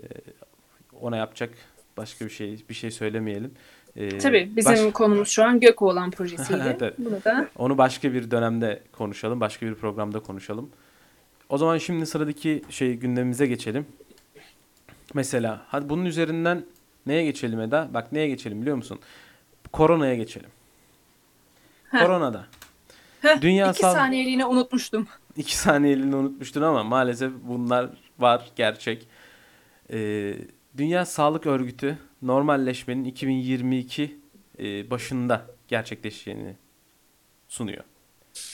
ona yapacak başka bir şey bir şey söylemeyelim. E, Tabii bizim baş- konumuz şu an Gökoğlan projesiydi. Evet, evet. Bunu da Onu başka bir dönemde konuşalım, başka bir programda konuşalım. O zaman şimdi sıradaki şey gündemimize geçelim. Mesela hadi bunun üzerinden neye geçelim Eda? Bak neye geçelim biliyor musun? Koronaya geçelim. Heh. Koronada. Heh, Dünya iki Sağ- saniyeliğine unutmuştum. İki saniyeliğini unutmuştun ama maalesef bunlar var gerçek. Ee, Dünya Sağlık Örgütü normalleşmenin 2022 e, başında gerçekleşeceğini sunuyor.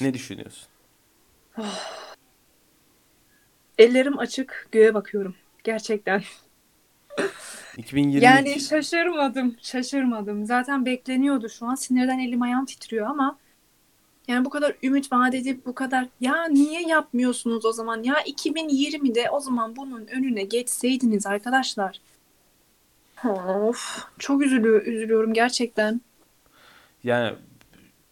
Ne düşünüyorsun? Ellerim açık, göğe bakıyorum. Gerçekten. 2022 Yani şaşırmadım, şaşırmadım. Zaten bekleniyordu şu an. Sinirden elim ayağım titriyor ama yani bu kadar ümit vaat edip bu kadar ya niye yapmıyorsunuz o zaman? Ya 2020'de o zaman bunun önüne geçseydiniz arkadaşlar. Of, çok üzülüyor, üzülüyorum gerçekten. Yani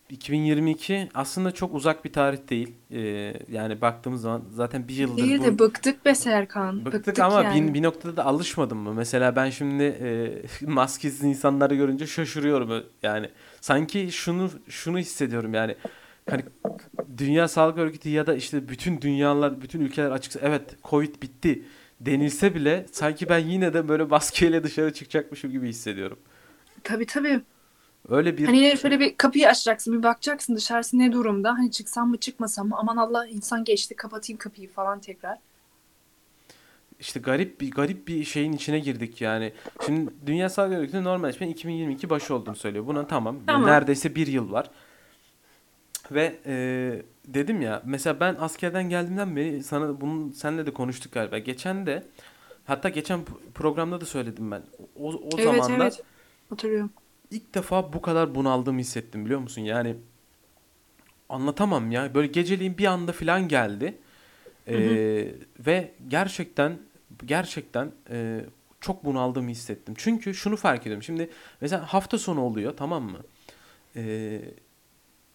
2022 aslında çok uzak bir tarih değil. Ee, yani baktığımız zaman zaten bir yıldır Değil bu de bıktık be Serkan. bıktık, Bıktık ama yani. bir, bir noktada da alışmadım mı? Mesela ben şimdi e, maskesiz insanları görünce şaşırıyorum. Yani sanki şunu şunu hissediyorum yani. Hani Dünya Sağlık Örgütü ya da işte bütün dünyalar, bütün ülkeler açıkça evet Covid bitti denilse bile sanki ben yine de böyle maskeyle dışarı çıkacakmışım gibi hissediyorum. Tabii tabii. Öyle bir Hani şöyle bir kapıyı açacaksın, bir bakacaksın dışarısı ne durumda. Hani çıksam mı çıkmasam mı? Aman Allah insan geçti kapatayım kapıyı falan tekrar. İşte garip bir garip bir şeyin içine girdik yani. Şimdi Dünya Sağlık Örgütü normalleşmenin 2022 başı olduğunu söylüyor. Buna tamam. Tamam. Neredeyse bir yıl var. Ve e, dedim ya mesela ben askerden geldiğimden beri sana bunu senle de konuştuk galiba. Geçen de hatta geçen programda da söyledim ben. O, o Evet zamanlar evet hatırlıyorum. ilk defa bu kadar bunaldığımı hissettim biliyor musun? Yani anlatamam ya. Böyle geceliğin bir anda falan geldi. Hı hı. Ee, ve gerçekten gerçekten e, çok bunaldığımı hissettim. Çünkü şunu fark ediyorum. Şimdi mesela hafta sonu oluyor tamam mı? Ee,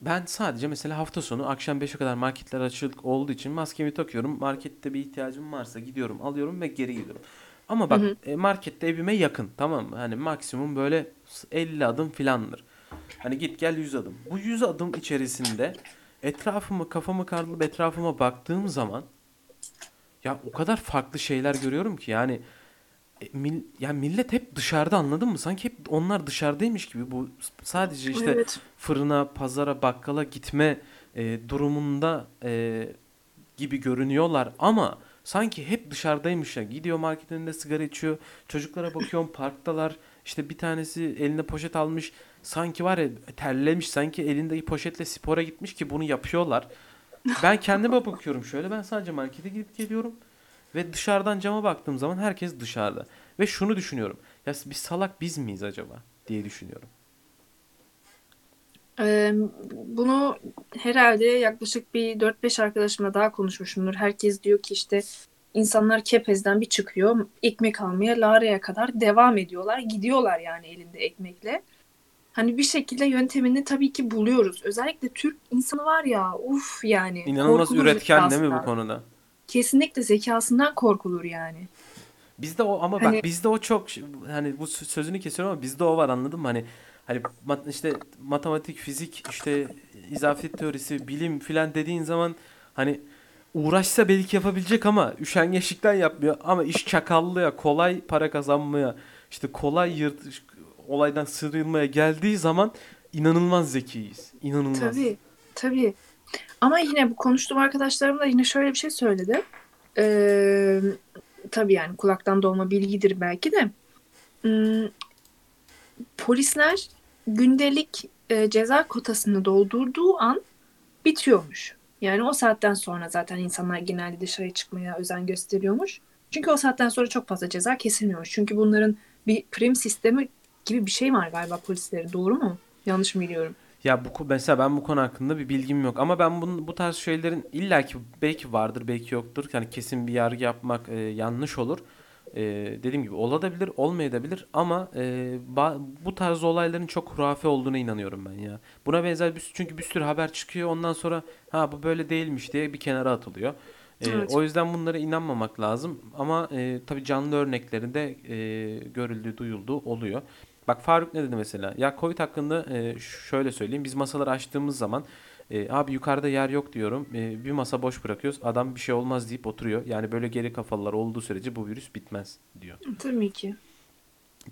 ben sadece mesela hafta sonu akşam 5'e kadar marketler açık olduğu için maskemi takıyorum. Markette bir ihtiyacım varsa gidiyorum, alıyorum ve geri geliyorum. Ama Hı bak hı. e, markette evime yakın tamam mı? Hani maksimum böyle 50 adım filandır. Hani git gel 100 adım. Bu 100 adım içerisinde etrafımı kafamı kaldırıp etrafıma baktığım zaman ya o kadar farklı şeyler görüyorum ki yani mil, ya millet hep dışarıda anladın mı? Sanki hep onlar dışarıdaymış gibi bu sadece işte Evet. fırına, pazara, bakkala gitme e, durumunda e, gibi görünüyorlar ama sanki hep dışarıdaymış ya. Gidiyor marketin önünde sigara içiyor. Çocuklara bakıyorum parktalar. İşte bir tanesi eline poşet almış. Sanki var ya terlemiş. Sanki elindeki poşetle spora gitmiş ki bunu yapıyorlar. Ben kendime bakıyorum şöyle. Ben sadece markete gidip geliyorum. Ve dışarıdan cama baktığım zaman herkes dışarıda. Ve şunu düşünüyorum. Ya biz salak biz miyiz acaba diye düşünüyorum. Ee, bunu herhalde yaklaşık bir 4-5 arkadaşımla daha konuşmuşumdur. Herkes diyor ki işte insanlar Kepez'den bir çıkıyor, ekmek almaya Lara'ya kadar devam ediyorlar. Gidiyorlar yani elinde ekmekle. Hani bir şekilde yöntemini tabii ki buluyoruz. Özellikle Türk insanı var ya, uf yani İnanılmaz üretken değil mi bu konuda? Kesinlikle zekasından korkulur yani. Bizde o ama Hani bak bizde o çok hani bu sö- sözünü kesiyorum ama bizde o var anladın mı? Hani hani mat- işte matematik, fizik, işte izafiyet teorisi, bilim filan dediğin zaman hani uğraşsa belki yapabilecek ama üşengeçlikten yapmıyor ama iş çakallığa, kolay para kazanmaya, işte kolay yırt olaydan sıyrılmaya geldiği zaman inanılmaz zekiyiz. İnanılmaz. tabii, tabii. Ama yine bu konuştuğum arkadaşlarım da yine şöyle bir şey söyledi. Ee, tabii yani kulaktan dolma bilgidir belki de. Hmm, polisler gündelik e, ceza kotasını doldurduğu an bitiyormuş. Yani o saatten sonra zaten insanlar genelde dışarıya çıkmaya özen gösteriyormuş. Çünkü o saatten sonra çok fazla ceza kesilmiyormuş. Çünkü bunların bir prim sistemi gibi bir şey var galiba polislerin. Doğru mu? Yanlış mı biliyorum? Ya bu mesela ben bu konu hakkında bir bilgim yok ama ben bunun bu tarz şeylerin illaki belki vardır belki yoktur. Yani kesin bir yargı yapmak e, yanlış olur. E, dediğim gibi olabilir, olmayabilir ama e, bu tarz olayların çok hurafe olduğuna inanıyorum ben ya. Buna benzer bir çünkü bir sürü haber çıkıyor ondan sonra ha bu böyle değilmiş diye bir kenara atılıyor. E, Evet. o yüzden bunlara inanmamak lazım ama e, tabii canlı örneklerinde e, görüldüğü, duyulduğu oluyor. Bak Faruk ne dedi mesela? Ya Covid hakkında e, şöyle söyleyeyim. Biz masaları açtığımız zaman e, abi yukarıda yer yok diyorum. E, bir masa boş bırakıyoruz. Adam bir şey olmaz deyip oturuyor. Yani böyle geri kafalılar olduğu sürece bu virüs bitmez diyor. Tabii ki.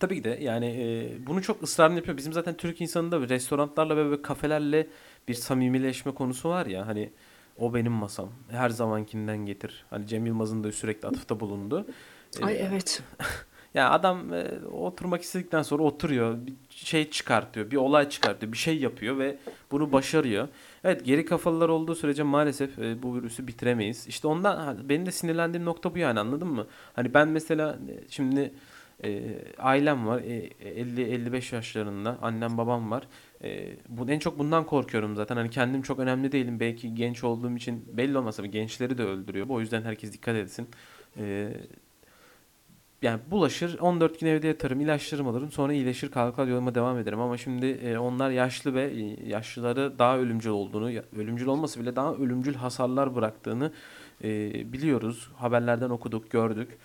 Tabii ki de yani e, bunu çok ısrarlı yapıyor. Bizim zaten Türk insanında restoranlarla ve böyle kafelerle bir samimileşme konusu var ya. Hani o benim masam. Her zamankinden getir. Hani Cem Yılmaz'ın da sürekli atıfta bulundu. Ay E, evet. ya adam e, oturmak istedikten sonra oturuyor, bir şey çıkartıyor, bir olay çıkartıyor, bir şey yapıyor ve bunu başarıyor. Evet, geri kafalılar olduğu sürece maalesef e, bu virüsü bitiremeyiz. İşte ondan benim de sinirlendiğim nokta bu yani anladın mı? Hani ben mesela e, şimdi e, ailem var, e, 50-55 yaşlarında, annem babam var. E, bu en çok bundan korkuyorum zaten. Hani kendim çok önemli değilim. Belki genç olduğum için belli olmasa gençleri de öldürüyor. O yüzden herkes dikkat etsin. E, yani bulaşır 14 gün evde yatarım ilaçlarımı alırım sonra iyileşir kalkar yoluma devam ederim. Ama şimdi e, onlar yaşlı ve e, yaşlıları daha ölümcül olduğunu ölümcül olmasa bile daha ölümcül hasarlar bıraktığını e, biliyoruz. Haberlerden okuduk gördük.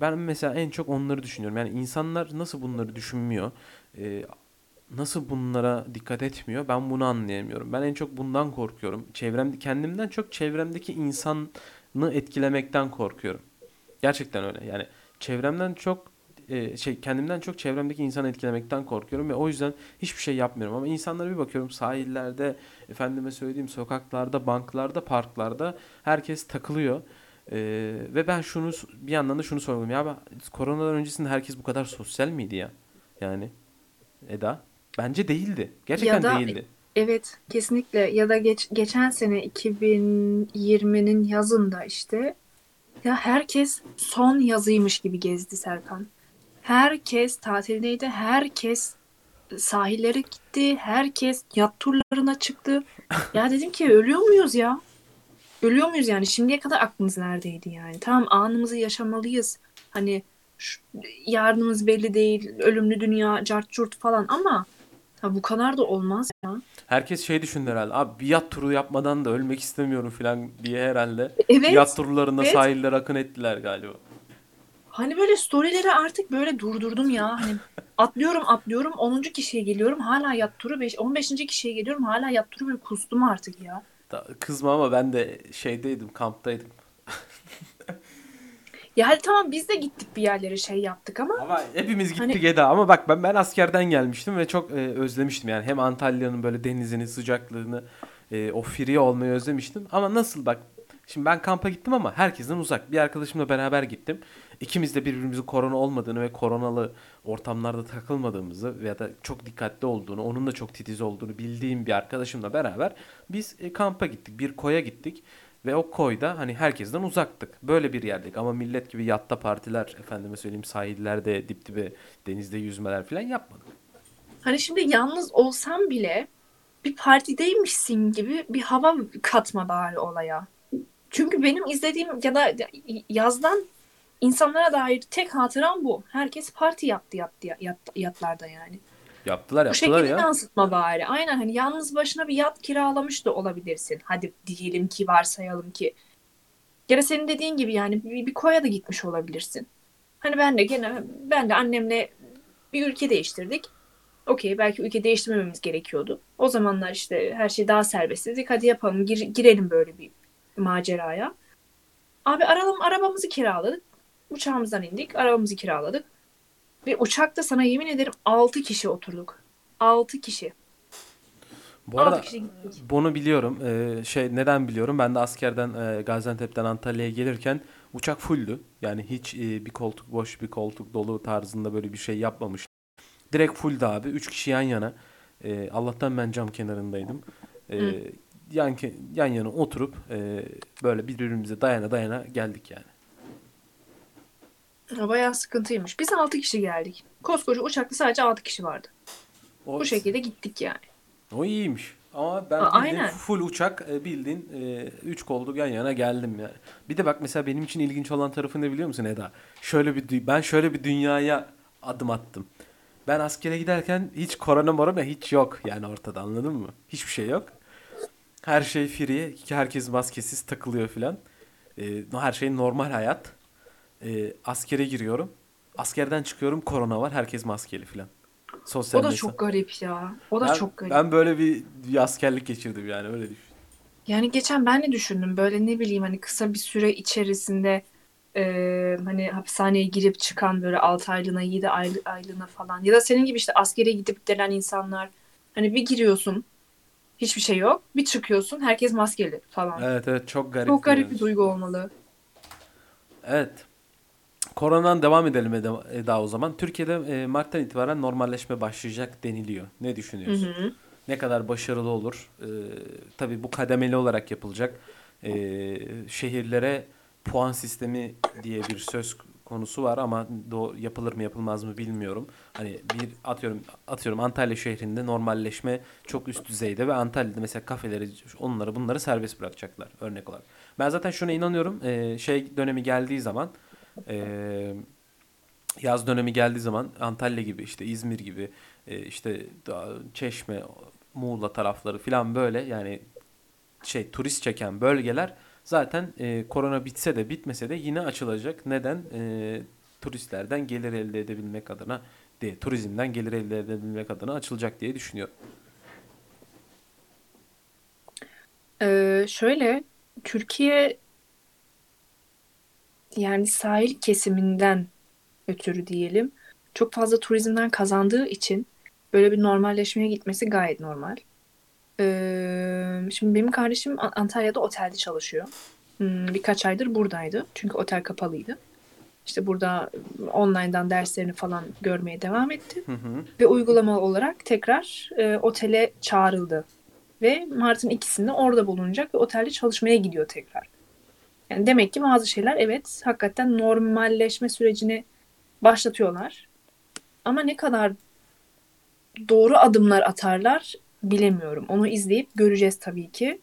Ben mesela en çok onları düşünüyorum. Yani insanlar nasıl bunları düşünmüyor? Nasıl bunlara dikkat etmiyor? Ben bunu anlayamıyorum. Ben en çok bundan korkuyorum. Çevrem kendimden çok çevremdeki insanı etkilemekten korkuyorum. Gerçekten öyle. Yani çevremden çok e, şey kendimden çok çevremdeki insanı etkilemekten korkuyorum ve o yüzden hiçbir şey yapmıyorum. Ama insanlara bir bakıyorum sahillerde efendime söyleyeyim sokaklarda banklarda parklarda herkes takılıyor. E, ve ben şunu bir yandan da şunu sorguluyorum. Ya ben, koronadan öncesinde herkes bu kadar sosyal miydi ya? Yani Eda? Bence değildi. Ya gerçekten da değildi. Evet, kesinlikle. Ya da geç, geçen sene 2020'nin yazında işte ya herkes son yazıymış gibi gezdi Serkan. Herkes tatildeydi, herkes sahillere gitti, herkes yat turlarına çıktı. Ya dedim ki ölüyor muyuz ya? Ölüyor muyuz yani? Şimdiye kadar aklımız neredeydi yani? Tamam anımızı yaşamalıyız. Hani şu, yarınımız belli değil, ölümlü dünya, cart falan ama ha, bu kadar da olmaz ya. Herkes şey düşündü herhalde. Abi bir yat turu yapmadan da ölmek istemiyorum falan diye herhalde. Evet. Yat turlarında evet. sahillere akın ettiler galiba. Hani böyle storyleri artık böyle durdurdum ya. Hani atlıyorum atlıyorum 10. kişiye geliyorum hala yat turu 5 15. kişiye geliyorum hala yat turu böyle kustum artık ya. Kızma ama ben de şeydeydim, kamptaydım. Ya hadi tamam biz de gittik bir yerlere şey yaptık ama Ama hepimiz gittik Hani- Eda. Ama bak ben ben askerden gelmiştim ve çok e, özlemiştim. Yani hem Antalya'nın böyle denizini, sıcaklığını, e, o free olmayı özlemiştim. Ama nasıl bak Şimdi ben kampa gittim ama herkesten uzak. Bir arkadaşımla beraber gittim. İkimiz de birbirimizin korona olmadığını ve koronalı ortamlarda takılmadığımızı veya da çok dikkatli olduğunu, onun da çok titiz olduğunu bildiğim bir arkadaşımla beraber biz e, kampa gittik. Bir koya gittik. Ve o koyda hani herkesten uzaktık. Böyle bir yerdik ama millet gibi yatta partiler, efendime söyleyeyim sahillerde, dip dibe denizde yüzmeler falan yapmadık. hani şimdi yalnız olsam bile bir partideymişsin gibi bir hava katma bari olaya. Çünkü benim izlediğim ya da yazdan insanlara dair tek hatıram bu. Herkes parti yaptı yaptı yat, yatlarda yani. Yaptılar Bu yaptılar şekilde ya. yansıtma bari. Aynen hani yalnız başına bir yat kiralamış da olabilirsin. Hadi diyelim ki varsayalım ki. Da senin dediğin gibi yani bir, bir koya da gitmiş olabilirsin. Hani ben de gene ben de annemle bir ülke değiştirdik. Okey belki ülke değiştirmememiz gerekiyordu. O zamanlar işte her şey daha serbest dedik. Hadi yapalım gir- girelim böyle bir maceraya. Abi aralım arabamızı kiraladık. Uçağımızdan indik. Arabamızı kiraladık. Ve uçakta sana yemin ederim 6 kişi oturduk. 6 kişi. Bu 6 arada bunu biliyorum. Ee, şey neden biliyorum? Ben de askerden e, Gaziantep'ten Antalya'ya gelirken uçak fulldü. Yani hiç e, bir koltuk boş, bir koltuk dolu tarzında böyle bir şey yapmamış. Direkt fulldü abi. Üç kişi yan yana. Ee, Allah'tan ben cam kenarındaydım. Hı. yan yan yana oturup e, böyle birbirimize dayana dayana geldik yani. Bayağı sıkıntıymış. Biz 6 kişi geldik. Koskoca uçakta sadece 6 kişi vardı. O, Bu şekilde gittik yani. o iyiymiş. Ama ben A- bildiğin aynen. full uçak e, bildiğin e, üç koltuk yan yana geldim yani. Bir de bak mesela benim için ilginç olan tarafı ne biliyor musun Eda? Şöyle bir ben şöyle bir dünyaya adım attım. Ben askere giderken hiç korona morona hiç yok yani ortada anladın mı? Hiçbir şey yok. Her şey free, herkes maskesiz takılıyor filan. E, her şey normal hayat. E, askere giriyorum. Askerden çıkıyorum korona var herkes maskeli filan. Sosyal O da çok garip ya. O da Ben, çok garip. ben böyle bir, bir askerlik geçirdim yani öyle düşün. Yani geçen ben de düşündüm. Böyle ne bileyim hani kısa bir süre içerisinde e, hani hapishaneye girip çıkan böyle 6 aylığına 7 aylı, aylığına falan. Ya da senin gibi işte askere gidip gelen insanlar. Hani bir giriyorsun hiçbir şey yok. Bir çıkıyorsun herkes maskeli falan. Evet evet çok garip. Çok garip yani. bir duygu olmalı. Evet. Koronadan devam edelim Eda, o zaman. Türkiye'de e, Mart'tan itibaren normalleşme başlayacak deniliyor. Ne Hı düşünüyorsun? hı. Ne kadar başarılı olur? E, tabii bu kademeli olarak yapılacak. E, şehirlere puan sistemi diye bir söz konusu var ama do yapılır mı yapılmaz mı bilmiyorum. Hani bir atıyorum atıyorum Antalya şehrinde normalleşme çok üst düzeyde ve Antalya'da mesela kafeleri onları bunları serbest bırakacaklar örnek olarak. Ben zaten şuna inanıyorum. e, şey dönemi geldiği zaman e, yaz dönemi geldiği zaman Antalya gibi işte İzmir gibi e, işte Çeşme, Muğla tarafları falan böyle yani şey turist çeken bölgeler zaten e, korona bitse de bitmese de yine açılacak. Neden? E, turistlerden gelir elde edebilmek adına değil, turizmden gelir elde edebilmek adına açılacak diye düşünüyorum. Ee, şöyle Türkiye yani sahil kesiminden ötürü diyelim çok fazla turizmden kazandığı için böyle bir normalleşmeye gitmesi gayet normal. Ee, şimdi benim kardeşim An- Antalya'da otelde çalışıyor. Hmm, birkaç aydır buradaydı. Çünkü otel kapalıydı. İşte burada online'dan derslerini falan görmeye devam etti. Hı hı. Ve uygulama olarak tekrar e, otele çağrıldı. ve Mart'ın ikisinde orada bulunacak ve otelde çalışmaya gidiyor tekrar. Yani demek ki bazı şeyler evet hakikaten normalleşme sürecini başlatıyorlar. Ama ne kadar doğru adımlar atarlar bilemiyorum. Onu izleyip göreceğiz tabii ki.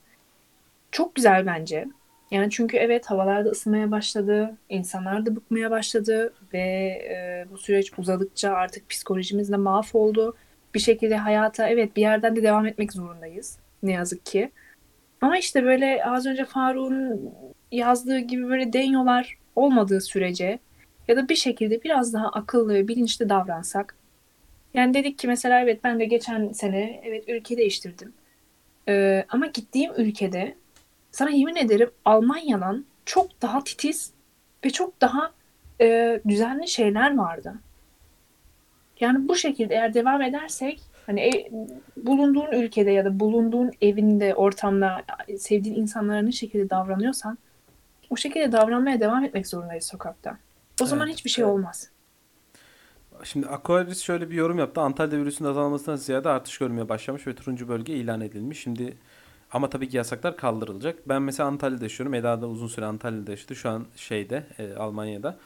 Çok güzel bence. Yani çünkü evet havalar da ısınmaya başladı, insanlar da bıkmaya başladı ve e, bu süreç uzadıkça artık psikolojimiz de mahvoldu. Bir şekilde hayata evet bir yerden de devam etmek zorundayız. Ne yazık ki. Ama işte böyle az önce Faruk'un yazdığı gibi böyle denyolar olmadığı sürece ya da bir şekilde biraz daha akıllı ve bilinçli davransak. Yani dedik ki mesela evet ben de geçen sene evet ülke değiştirdim. Ee, ama gittiğim ülkede sana yemin ederim Almanya'dan çok daha titiz ve çok daha e, düzenli şeyler vardı. Yani bu şekilde eğer devam edersek hani e, bulunduğun ülkede ya da bulunduğun evinde, ortamda sevdiğin insanlara ne şekilde davranıyorsan o şekilde davranmaya devam etmek zorundayız sokakta. O zaman Evet, hiçbir şey evet. olmaz. Şimdi Aquarius şöyle bir yorum yaptı. Antalya virüsünün azalmasından ziyade artış görmeye başlamış ve turuncu bölge ilan edilmiş. Şimdi ama tabii ki yasaklar kaldırılacak. Ben mesela Antalya'da yaşıyorum. Eda da uzun süre Antalya'da yaşadı. Şu an şeyde e, Almanya'da.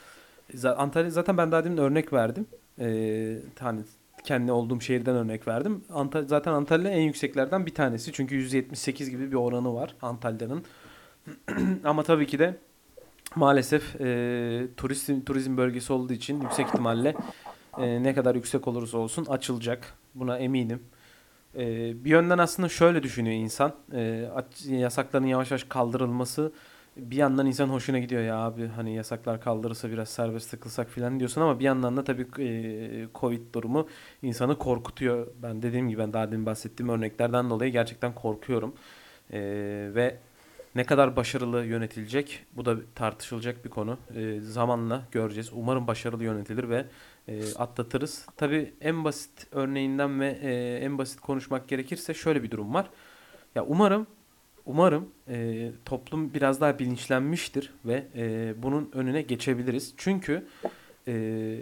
Z- Antalya zaten ben daha demin örnek verdim. E, hani kendi olduğum şehirden örnek verdim. Antalya, zaten Antalya en yükseklerden bir tanesi. Çünkü 178 gibi bir oranı var Antalya'nın. Ama tabii ki de maalesef e, turizm turizm bölgesi olduğu için yüksek ihtimalle e, ne kadar yüksek olursa olsun açılacak. Buna eminim. E, bir yönden aslında şöyle düşünüyor insan. E, yasakların yavaş yavaş kaldırılması bir yandan insan hoşuna gidiyor ya abi hani yasaklar kaldırılsa biraz serbest takılsak falan diyorsun ama bir yandan da tabii e, Covid durumu insanı korkutuyor. Ben dediğim gibi ben daha demin bahsettiğim örneklerden dolayı gerçekten korkuyorum. E, ve ne kadar başarılı yönetilecek bu da tartışılacak bir konu. E, zamanla göreceğiz. Umarım başarılı yönetilir ve e, atlatırız. Tabii en basit örneğinden ve e, en basit konuşmak gerekirse şöyle bir durum var. Ya umarım umarım e, toplum biraz daha bilinçlenmiştir ve e, bunun önüne geçebiliriz. Çünkü e,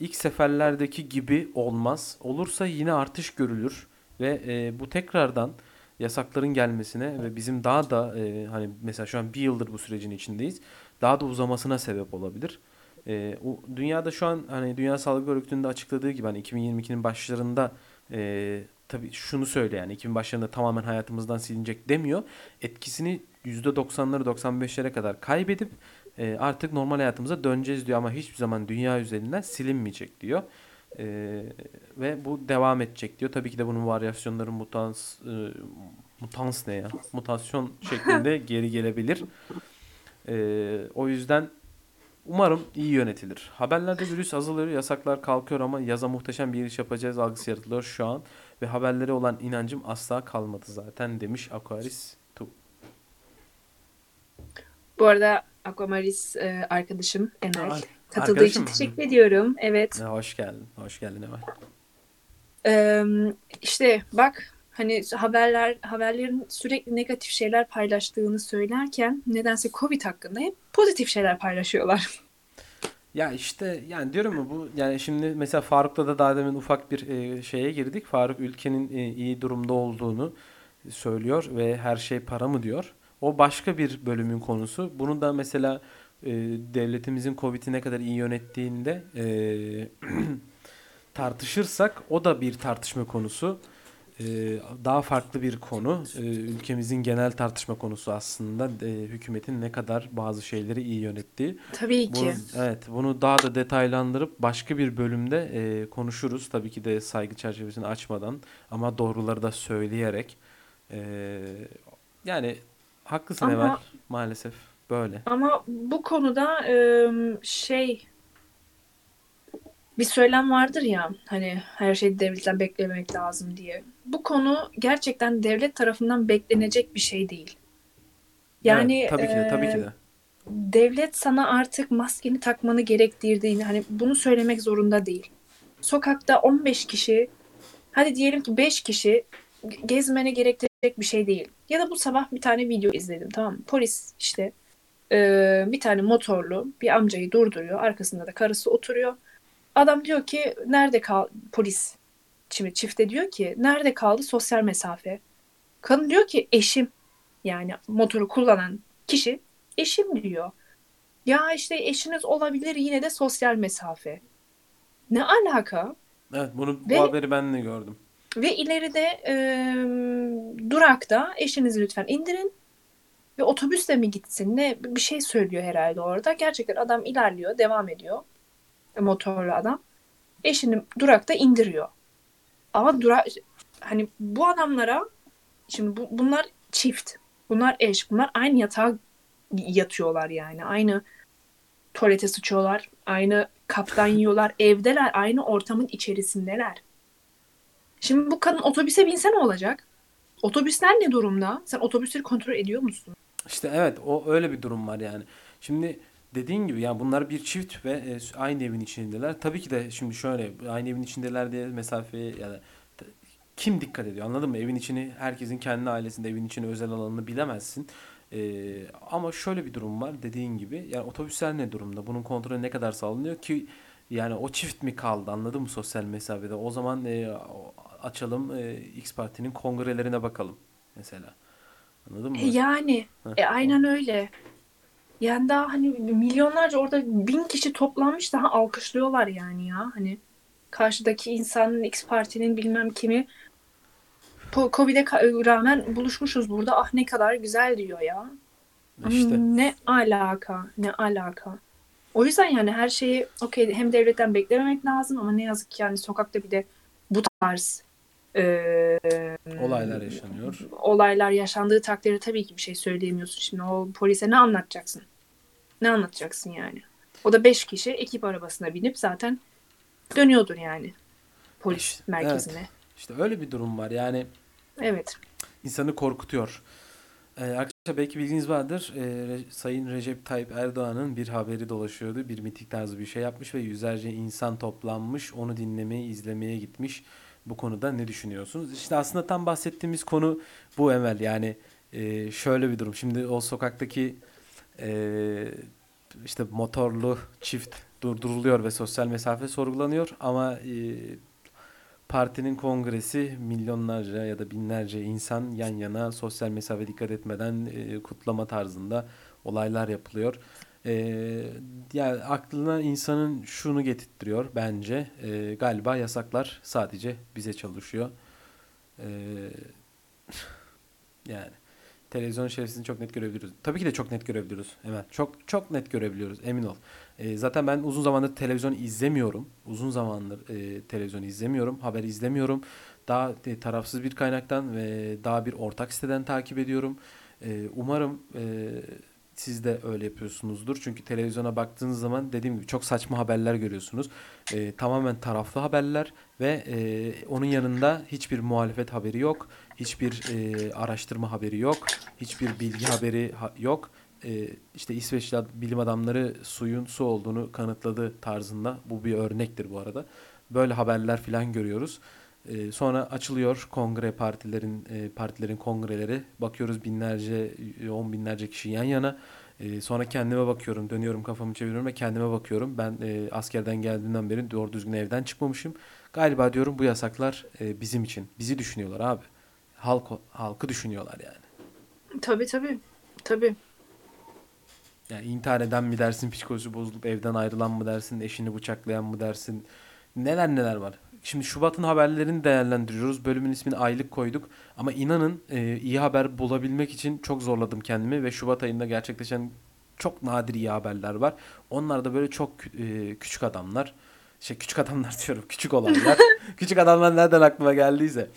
ilk seferlerdeki gibi olmaz. Olursa yine artış görülür ve e, bu tekrardan yasakların gelmesine ve bizim daha da e, hani mesela şu an bir yıldır bu sürecin içindeyiz. Daha da uzamasına sebep olabilir. E, o, dünyada şu an hani Dünya Sağlık Örgütü'nün de açıkladığı gibi hani 2022'nin başlarında e, tabii şunu söyle yani 2000 başlarında tamamen hayatımızdan silinecek demiyor. Etkisini %90'ları 95'lere kadar kaybedip e, artık normal hayatımıza döneceğiz diyor ama hiçbir zaman dünya üzerinden silinmeyecek diyor. E, ve bu devam edecek diyor. Tabii ki de bunun varyasyonları mutans e, mutans ne ya? Mutasyon şeklinde geri gelebilir. E, o yüzden umarım iyi yönetilir. Haberlerde virüs azalıyor, yasaklar kalkıyor ama yaza muhteşem bir iş yapacağız algısı yaratılıyor şu an ve haberlere olan inancım asla kalmadı zaten demiş Aquaris Tu. Bu arada Aquamaris e, arkadaşım Emel Aa, katıldığı arkadaşım için teşekkür ediyorum. Evet. Hoş geldin. Hoş geldin Emel. Ee, işte bak hani haberler haberlerin sürekli negatif şeyler paylaştığını söylerken nedense Covid hakkında hep pozitif şeyler paylaşıyorlar. Ya işte yani diyorum mu bu yani şimdi mesela Faruk'la da daha demin ufak bir e, şeye girdik. Faruk ülkenin e, iyi durumda olduğunu söylüyor ve her şey para mı diyor. O başka bir bölümün konusu. Bunu da mesela e, devletimizin Covid'i ne kadar iyi yönettiğinde e, tartışırsak o da bir tartışma konusu. E, daha farklı bir konu. E, ülkemizin genel tartışma konusu aslında e, hükümetin ne kadar bazı şeyleri iyi yönettiği. Tabii Bunu, ki. evet, bunu daha da detaylandırıp başka bir bölümde e, konuşuruz. Tabii ki de saygı çerçevesini açmadan ama doğruları da söyleyerek. E, yani haklısın Emel, Ama maalesef böyle. ama bu konuda e, şey bir söylem vardır ya hani her şeyi devletten beklemek lazım diye. Bu konu gerçekten devlet tarafından beklenecek bir şey değil. Evet, Yani tabii ki de, tabii ki de. devlet sana artık maskeni takmanı gerektirdiğini hani bunu söylemek zorunda değil. Sokakta 15 kişi hadi diyelim ki 5 kişi gezmene gerektirecek bir şey değil. Ya da bu sabah bir tane video izledim tamam mı? Polis işte e, bir tane motorlu bir amcayı durduruyor. Arkasında da karısı oturuyor. Adam diyor ki nerede kal polis şimdi çifte diyor ki nerede kaldı sosyal mesafe? Kadın diyor ki eşim yani motoru kullanan kişi eşim diyor. Ya işte eşiniz olabilir yine de sosyal mesafe. Ne alaka? Evet bunu bu Ve haberi ben de gördüm. ve ileride e, durakta eşinizi lütfen indirin ve otobüsle mi gitsin ne bir şey söylüyor herhalde orada. Gerçekten adam ilerliyor, devam ediyor. Motorlu adam. Eşini durakta indiriyor. Ama dura hani bu adamlara şimdi bu, bunlar çift. Bunlar eş. Bunlar aynı yatağa yatıyorlar yani. Aynı tuvalete sıçıyorlar. Aynı kaptan yiyorlar. Evdeler. Aynı ortamın içerisindeler. Şimdi bu kadın otobüse binse ne olacak? Otobüsler ne durumda? Sen otobüsleri kontrol ediyor musun? İşte evet o öyle bir durum var yani. Şimdi dediğin gibi yani bunlar bir çift ve e, aynı evin içindeler. Tabii ki de şimdi şöyle aynı evin içindeler diye mesafeye yani t- kim dikkat ediyor anladın mı? Evin içini herkesin kendi ailesinde evin içini özel alanını bilemezsin. Ee, ama şöyle bir durum var dediğin gibi yani otobüsler ne durumda? Bunun kontrolü ne kadar sağlanıyor ki yani o çift mi kaldı anladın mı sosyal mesafede? O zaman e, açalım e, X Parti'nin kongrelerine bakalım mesela. Anladın E mı? yani Heh, e o. aynen öyle. Yani daha hani milyonlarca orada bin kişi toplanmış daha alkışlıyorlar yani ya. Hani karşıdaki insanın X partinin bilmem kimi Covid'e rağmen buluşmuşuz burada. Ah ne kadar güzel diyor ya. İşte. Ne alaka, ne alaka. O yüzden yani her şeyi okey hem devletten beklememek lazım ama ne yazık ki yani sokakta bir de bu tarz e, Olaylar yaşanıyor. olaylar yaşandığı takdirde tabii ki bir şey söyleyemiyorsun. Şimdi o polise ne anlatacaksın? Ne anlatacaksın yani? O da beş kişi ekip arabasına binip zaten dönüyordur yani polis İşte, merkezine. İşte öyle bir durum var. Yani Evet. insanı korkutuyor. Ee, arkadaşlar belki bilginiz vardır. Ee, Sayın Recep Tayyip Erdoğan'ın bir haberi dolaşıyordu. Bir miting tarzı bir şey yapmış ve yüzlerce insan toplanmış. Onu dinlemeye, izlemeye gitmiş. Bu konuda ne düşünüyorsunuz? İşte aslında tam bahsettiğimiz konu bu Emel. Yani e, şöyle bir durum. Şimdi o sokaktaki e, işte motorlu çift durduruluyor ve sosyal mesafe sorgulanıyor ama e, partinin kongresi milyonlarca ya da binlerce insan yan yana sosyal mesafe dikkat etmeden e, kutlama tarzında olaylar yapılıyor. E, yani aklına insanın şunu getirtiyor bence e, galiba yasaklar sadece bize çalışıyor. E, yani televizyon şerefsizini çok net görebiliyoruz. Tabii ki de çok net görebiliyoruz. Hemen çok çok net görebiliyoruz emin ol. E, zaten ben uzun zamandır televizyon izlemiyorum. Uzun zamandır e, televizyon izlemiyorum. Haber izlemiyorum. Daha e, tarafsız bir kaynaktan ve daha bir ortak siteden takip ediyorum. E, umarım e, siz de öyle yapıyorsunuzdur. Çünkü televizyona baktığınız zaman dediğim gibi çok saçma haberler görüyorsunuz. E, tamamen taraflı haberler ve e, onun yanında hiçbir muhalefet haberi yok. Hiçbir e, araştırma haberi yok. Hiçbir bilgi haberi ha- yok e, işte İsveçli bilim adamları suyun su olduğunu kanıtladı tarzında. Bu bir örnektir bu arada. Böyle haberler falan görüyoruz. E, sonra açılıyor kongre partilerin e, partilerin kongreleri. Bakıyoruz binlerce, e, on binlerce kişi yan yana. E, sonra kendime bakıyorum, dönüyorum kafamı çeviriyorum ve kendime bakıyorum. Ben e, askerden geldiğimden beri doğru düzgün evden çıkmamışım. Galiba diyorum bu yasaklar e, bizim için. Bizi düşünüyorlar abi. Halk, halkı düşünüyorlar yani. Tabii tabii. Tabii. Yani intihar eden mi dersin, psikolojisi bozulup evden ayrılan mı dersin, eşini bıçaklayan mı dersin? Neler neler var. Şimdi Şubat'ın haberlerini değerlendiriyoruz. Bölümün ismini aylık koyduk. Ama inanın e, iyi haber bulabilmek için çok zorladım kendimi ve Şubat ayında gerçekleşen çok nadir iyi haberler var. Onlar da böyle çok e, küçük adamlar. Şey küçük adamlar diyorum, küçük olaylar. küçük adamlar nereden aklıma geldiyse.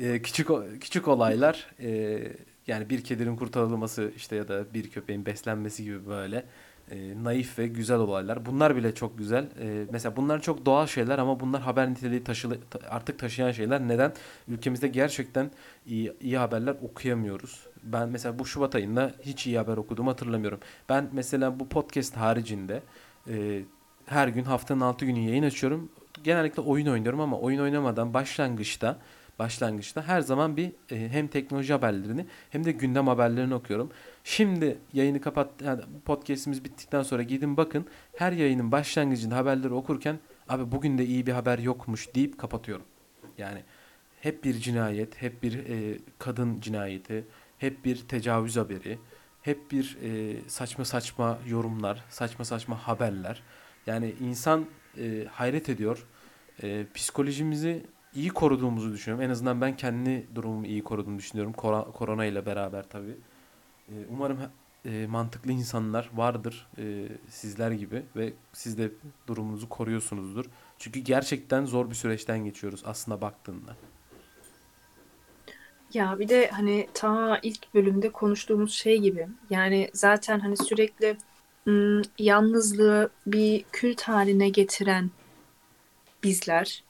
E, küçük küçük olaylar. E, yani bir kedinin kurtarılması işte ya da bir köpeğin beslenmesi gibi böyle e, naif ve güzel olaylar. Bunlar bile çok güzel. E, mesela bunlar çok doğal şeyler ama bunlar haber niteliği taşılı, ta- artık taşıyan şeyler. Neden? Ülkemizde gerçekten iyi, iyi haberler okuyamıyoruz. Ben mesela bu Şubat ayında hiç iyi haber okuduğumu hatırlamıyorum. Ben mesela bu podcast haricinde e, her gün haftanın 6 günü yayın açıyorum. Genellikle oyun oynuyorum ama oyun oynamadan başlangıçta başlangıçta her zaman bir e, hem teknoloji haberlerini hem de gündem haberlerini okuyorum. Şimdi yayını kapat yani podcast'imiz bittikten sonra gidin bakın her yayının başlangıcında haberleri okurken abi bugün de iyi bir haber yokmuş deyip kapatıyorum. Yani hep bir cinayet, hep bir e, kadın cinayeti, hep bir tecavüz haberi, hep bir e, saçma saçma yorumlar, saçma saçma haberler. Yani insan e, hayret ediyor. E, psikolojimizi iyi koruduğumuzu düşünüyorum. En azından ben kendi durumumu iyi koruduğumu düşünüyorum. Korona ile beraber tabii. E, umarım e, mantıklı insanlar vardır e, sizler gibi ve siz de durumunuzu koruyorsunuzdur. Çünkü gerçekten zor bir süreçten geçiyoruz aslında baktığında. Ya bir de hani ta ilk bölümde konuştuğumuz şey gibi yani zaten hani sürekli yalnızlığı bir kült haline getiren bizler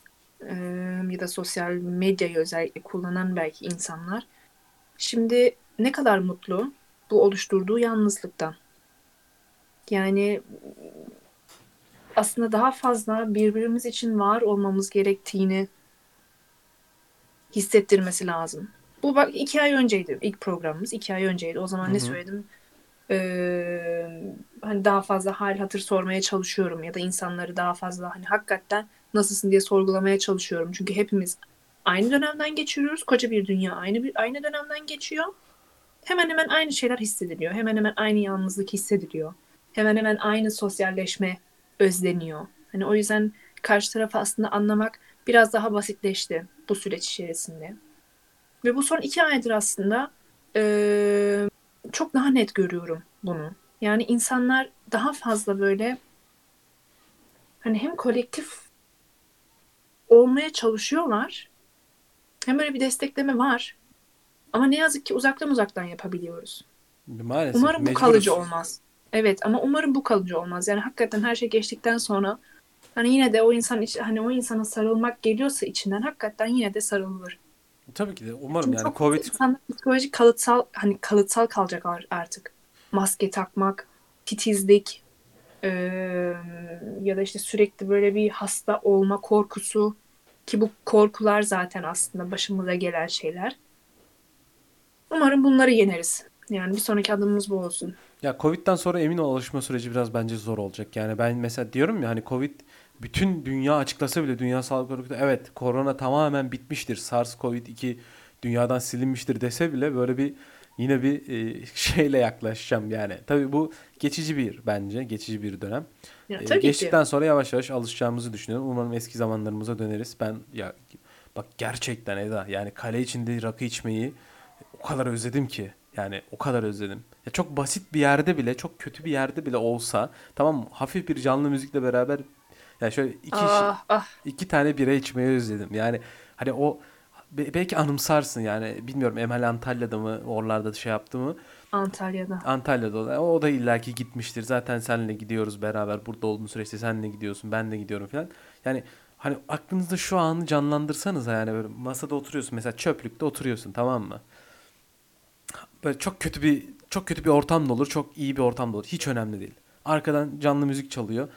ya da sosyal medyayı özellikle kullanan belki insanlar şimdi ne kadar mutlu bu oluşturduğu yalnızlıktan. Yani aslında daha fazla birbirimiz için var olmamız gerektiğini hissettirmesi lazım. Bu bak iki ay önceydi ilk programımız. iki ay önceydi. O zaman Hı ne söyledim? Ee, hani daha fazla hal hatır sormaya çalışıyorum ya da insanları daha fazla hani hakikaten nasılsın diye sorgulamaya çalışıyorum. Çünkü hepimiz aynı dönemden geçiriyoruz. Koca bir dünya aynı bir aynı dönemden geçiyor. Hemen hemen aynı şeyler hissediliyor. Hemen hemen aynı yalnızlık hissediliyor. Hemen hemen aynı sosyalleşme özleniyor. Hani o yüzden karşı tarafı aslında anlamak biraz daha basitleşti bu süreç içerisinde. Ve bu son iki aydır aslında eee, çok daha net görüyorum bunu. Yani insanlar daha fazla böyle hani hem kolektif olmaya çalışıyorlar hem böyle bir destekleme var. Ama ne yazık ki uzaktan uzaktan yapabiliyoruz. Maalesef Umarım bu mecburuz. kalıcı olmaz. Evet ama umarım bu kalıcı olmaz. Yani hakikaten her şey geçtikten sonra hani yine de o insan hani o insana sarılmak geliyorsa içinden hakikaten yine de sarılır. Tabii ki de umarım Çünkü yani Covid psikolojik kalıtsal hani kalıtsal kalacak ar- artık. Maske takmak, titizlik eee, ya da işte sürekli böyle bir hasta olma korkusu ki bu korkular zaten aslında başımıza gelen şeyler. Umarım bunları yeneriz. Yani bir sonraki adımımız bu olsun. Ya Covid'den sonra emin ol alışma süreci biraz bence zor olacak. Yani ben mesela diyorum ya hani Covid bütün dünya açıklasa bile Dünya Sağlık Örgütü evet korona tamamen bitmiştir. SARS-CoV-2 dünyadan silinmiştir dese bile böyle bir yine bir e, şeyle yaklaşacağım yani. Tabii bu geçici bir bence geçici bir dönem. Ya, E, tabii ki. geçtikten sonra yavaş yavaş alışacağımızı düşünüyorum. Umarım eski zamanlarımıza döneriz. Ben ya bak gerçekten Eda yani kale içinde rakı içmeyi o kadar özledim ki. Yani o kadar özledim. Ya çok basit bir yerde bile, çok kötü bir yerde bile olsa, tamam? Hafif bir canlı müzikle beraber yani şöyle iki Ah ah iki tane bira içmeyi özledim. Yani hani o be- belki anımsarsın yani bilmiyorum Emel Antalya'da mı oralarda şey yaptı mı? Antalya'da. Antalya'da o da, illaki gitmiştir. Zaten seninle gidiyoruz beraber. Burada olduğun süreçte senle gidiyorsun, ben de gidiyorum falan. Yani hani aklınızda şu anı canlandırsanız yani böyle masada oturuyorsun mesela çöplükte oturuyorsun tamam mı? Böyle çok kötü bir çok kötü bir ortam da olur, çok iyi bir ortam da olur. Hiç önemli değil. Arkadan canlı müzik çalıyor.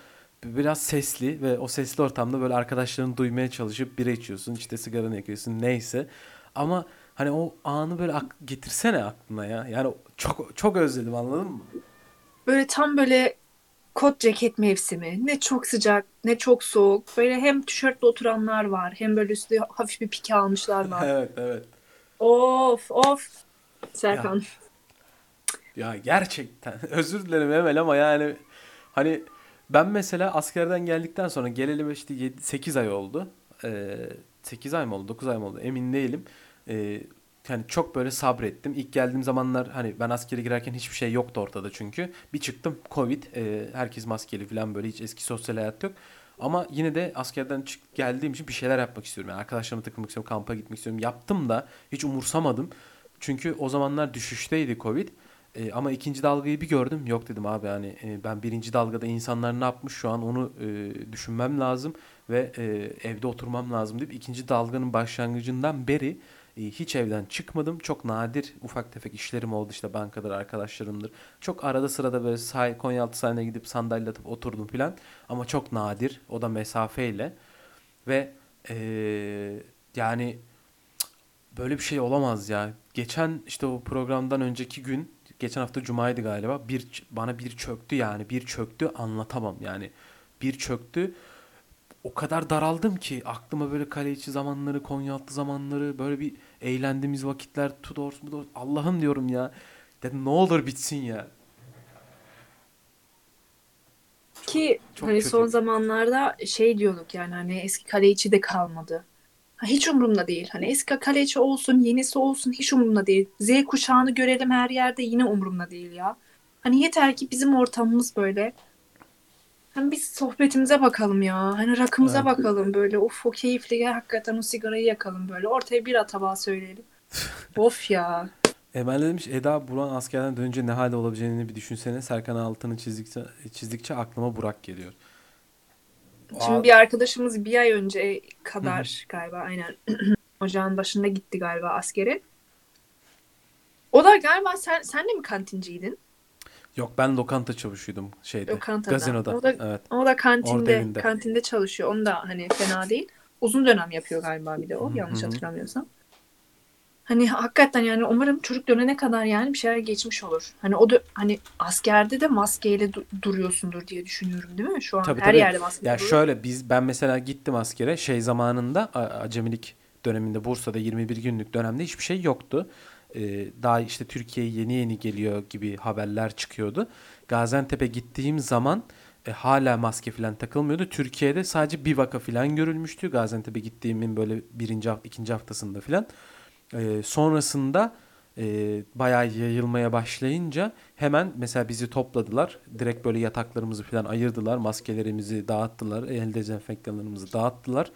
Biraz sesli ve o sesli ortamda böyle arkadaşlarını duymaya çalışıp bira içiyorsun, işte sigaranı yakıyorsun neyse. Ama hani o anı böyle ak- getirsene aklına ya. Yani çok çok özledim anladın mı? Böyle tam böyle kot ceket mevsimi. Ne çok sıcak, ne çok soğuk. Böyle hem tişörtle oturanlar var, hem böyle üstüne hafif bir pike almışlar var. Evet evet. Of of. Ya Serkan. ya gerçekten özür dilerim Emel ama yani hani ben mesela askerden geldikten sonra geleli işte 7, 8 ay oldu. Ee, 8 ay mı oldu 9 ay mı oldu emin değilim. Ee, yani çok böyle sabrettim. İlk geldiğim zamanlar hani ben askere girerken hiçbir şey yoktu ortada çünkü. Bir çıktım Covid. e, herkes maskeli falan böyle hiç eski sosyal hayat yok. Ama yine de askerden çık geldiğim için bir şeyler yapmak istiyorum. Yani arkadaşlarımla takılmak istiyorum, kampa gitmek istiyorum. Yaptım da hiç umursamadım. Çünkü o zamanlar düşüşteydi Covid. E, ama ikinci dalgayı bir gördüm. Yok dedim abi hani e, ben birinci dalgada insanlar ne yapmış şu an onu e, düşünmem lazım ve e, evde oturmam lazım deyip ikinci dalganın başlangıcından beri e, hiç evden çıkmadım. Çok nadir ufak tefek işlerim oldu işte bankadır arkadaşlarımdır. Çok arada sırada böyle sahil, Konyaaltı sahiline gidip sandalye atıp oturdum filan. Ama çok nadir o da mesafeyle ve e, yani Böyle bir şey olamaz ya. Geçen işte o programdan önceki gün, geçen hafta Cuma'ydı galiba. Bir bana bir çöktü yani bir çöktü anlatamam yani. Bir çöktü. O kadar daraldım ki aklıma böyle kale içi zamanları, Konyaaltı zamanları, böyle bir eğlendiğimiz vakitler, Tudor, Tudor. Allah'ım diyorum ya. Dedim ne olur bitsin ya. Ki Çok hani kötü. son zamanlarda şey diyorduk yani hani eski kale içi de kalmadı. Ha, hiç umurumda değil. Hani eski kale içi olsun, yenisi olsun hiç umurumda değil. Z kuşağını görelim her yerde yine umurumda değil ya. Hani yeter ki bizim ortamımız böyle. Hani biz sohbetimize bakalım ya. Hani rakımıza Evet. bakalım böyle. Of o keyifli ya hakikaten o sigarayı yakalım böyle. Ortaya bir tabağı söyleyelim. of ya. Emel demiş Eda Buran askerden dönünce ne halde olabileceğini bir düşünsene. Serkan Altın'ı çizdikçe, çizdikçe aklıma Burak geliyor. Şimdi Aa, bir arkadaşımız bir ay önce kadar galiba aynen ocağın başında gitti galiba askere. O da galiba sen sen de mi kantinciydin? Yok ben lokanta çavuşuydum şeyde. Lokantada. Gazinoda. O da- Evet. O da Orada kantinde evinde. kantinde çalışıyor. Onu da hani fena değil. Uzun dönem yapıyor galiba bir de o Hı hı. yanlış hatırlamıyorsam. Hani hakikaten yani umarım çocuk dönene kadar yani bir şeyler geçmiş olur. Hani o da hani askerde de maskeyle du- duruyorsundur diye düşünüyorum değil mi? Şu an Tabii, her tabii. yerde maske Ya duruyor. şöyle biz ben mesela gittim askere şey zamanında acemilik döneminde Bursa'da 21 günlük dönemde hiçbir şey yoktu. Ee, daha işte Türkiye yeni yeni geliyor gibi haberler çıkıyordu. Gaziantep'e gittiğim zaman e, hala maske falan takılmıyordu. Türkiye'de sadece bir vaka falan görülmüştü. Gaziantep'e gittiğimin böyle birinci hafta, ikinci haftasında falan. Ee, sonrasında e, bayağı yayılmaya başlayınca hemen mesela bizi topladılar. Direkt böyle yataklarımızı falan ayırdılar. Maskelerimizi dağıttılar. El dezenfektanlarımızı dağıttılar.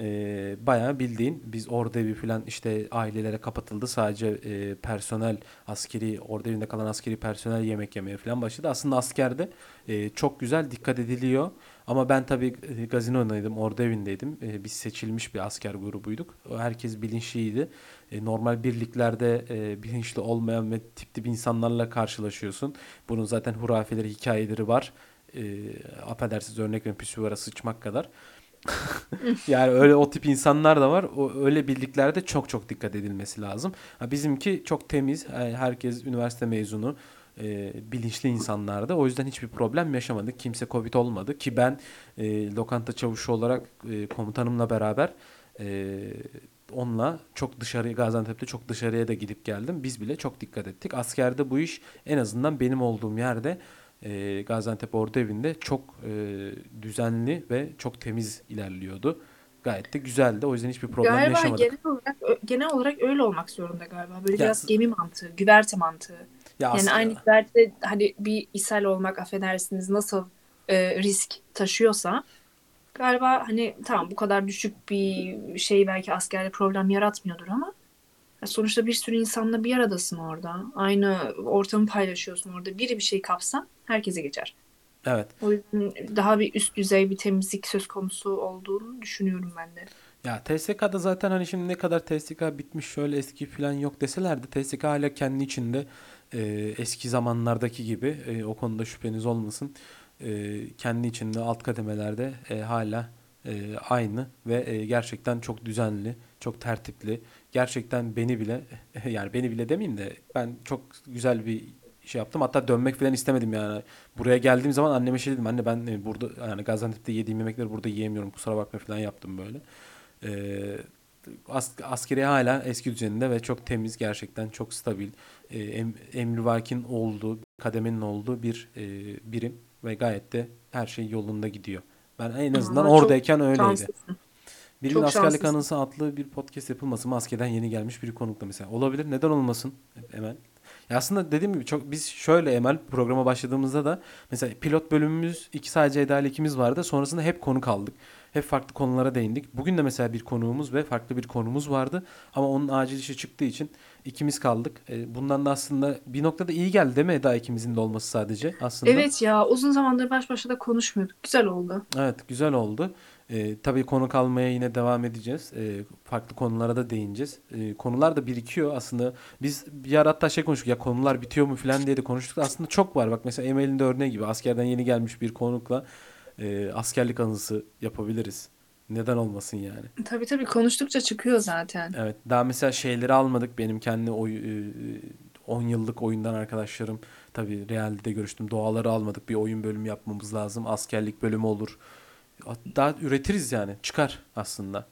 Ee, bayağı bildiğin biz orada evi falan işte ailelere kapatıldı. Sadece e, personel askeri orada evinde kalan askeri personel yemek yemeye falan başladı. Aslında askerde e, çok güzel dikkat ediliyor. Ama ben tabii e, gazinodaydım, orada evindeydim. E, biz seçilmiş bir asker grubuyduk. Herkes bilinçliydi. E, normal birliklerde e, bilinçli olmayan ve tip tip insanlarla karşılaşıyorsun. Bunun zaten hurafeleri, hikayeleri var. E, affedersiniz örnek veriyorum püsüvara sıçmak kadar. Yani öyle o tip insanlar da var. O öyle birliklerde çok çok dikkat edilmesi lazım. Ha, bizimki çok temiz. Herkes üniversite mezunu. e, bilinçli insanlardı. O yüzden hiçbir problem yaşamadık. Kimse Covid olmadı ki ben e, lokanta çavuşu olarak e, komutanımla beraber e, onunla çok dışarıya Gaziantep'te çok dışarıya da gidip geldim. Biz bile çok dikkat ettik. Askerde bu iş en azından benim olduğum yerde e, Gaziantep Ordu Evi'nde çok e, düzenli ve çok temiz ilerliyordu. Gayet de güzeldi. O yüzden hiçbir problem Galiba yaşamadık. genel olarak genel olarak öyle olmak zorunda galiba. Böyle Ya biraz gemi mantığı, güverte mantığı. Ya Yani aslında aynı güverte hani bir ishal olmak affedersiniz nasıl e, risk taşıyorsa galiba hani tamam bu kadar düşük bir şey belki askerde problem yaratmıyordur ama ya sonuçta bir sürü insanla bir aradasın orada. Aynı ortamı paylaşıyorsun orada. Biri bir şey kapsa herkese geçer. evet. O yüzden daha bir üst düzey bir temizlik söz konusu olduğunu düşünüyorum ben de. Ya TSK'da zaten hani şimdi ne kadar TSK bitmiş şöyle eski falan yok deseler de TSK hala kendi içinde e, eski zamanlardaki gibi e, o konuda şüpheniz olmasın. E, kendi içinde alt kademelerde e, hala e, aynı ve e, gerçekten çok düzenli, çok tertipli. Gerçekten beni bile yani beni bile demeyeyim de ben çok güzel bir şey yaptım. Hatta dönmek falan istemedim yani. Buraya geldiğim zaman anneme şey dedim. Anne ben e, burada yani Gaziantep'te yediğim yemekleri burada yiyemiyorum. Kusura bakma falan yaptım böyle. Ee, as askeri hala eski düzeninde ve çok temiz gerçekten çok stabil e, em, emrivakin olduğu kademenin olduğu bir e, birim ve gayet de her şey yolunda gidiyor. Ben en azından Ama oradayken öyleydi. şanslısın. Bir gün Çok askerlik şanslısın. anısı adlı bir podcast yapılması mı askeden yeni gelmiş bir konukla mesela. Olabilir neden olmasın Emel? Ya aslında dediğim gibi çok biz şöyle Emel programa başladığımızda da mesela pilot bölümümüz iki sadece Eda ile ikimiz vardı. Sonrasında hep konu kaldık. Hep farklı konulara değindik. Bugün de mesela bir konuğumuz ve farklı bir konumuz vardı. Ama onun acil işi çıktığı için ikimiz kaldık. E, bundan da aslında bir noktada iyi geldi değil mi Eda ikimizin de olması sadece aslında. Evet ya uzun zamandır baş başa da konuşmuyorduk. Güzel oldu. Evet, güzel oldu. Ee, tabii konu kalmaya yine devam edeceğiz. Ee, farklı konulara da değineceğiz. Ee, konular da birikiyor aslında. Biz bir ara hatta şey konuştuk ya konular bitiyor mu falan diye de konuştuk. Aslında çok var. Bak mesela Emel'in de örneği gibi askerden yeni gelmiş bir konukla e, askerlik anısı yapabiliriz. Neden olmasın yani? Tabii tabii konuştukça çıkıyor zaten. Evet. Daha mesela şeyleri almadık. Benim kendi oy, e, 10 yıllık oyundan arkadaşlarım. Tabii Real'de görüştüm. Doğaları almadık. Bir oyun bölümü yapmamız lazım. Askerlik bölümü olur. Daha üretiriz yani. Çıkar aslında.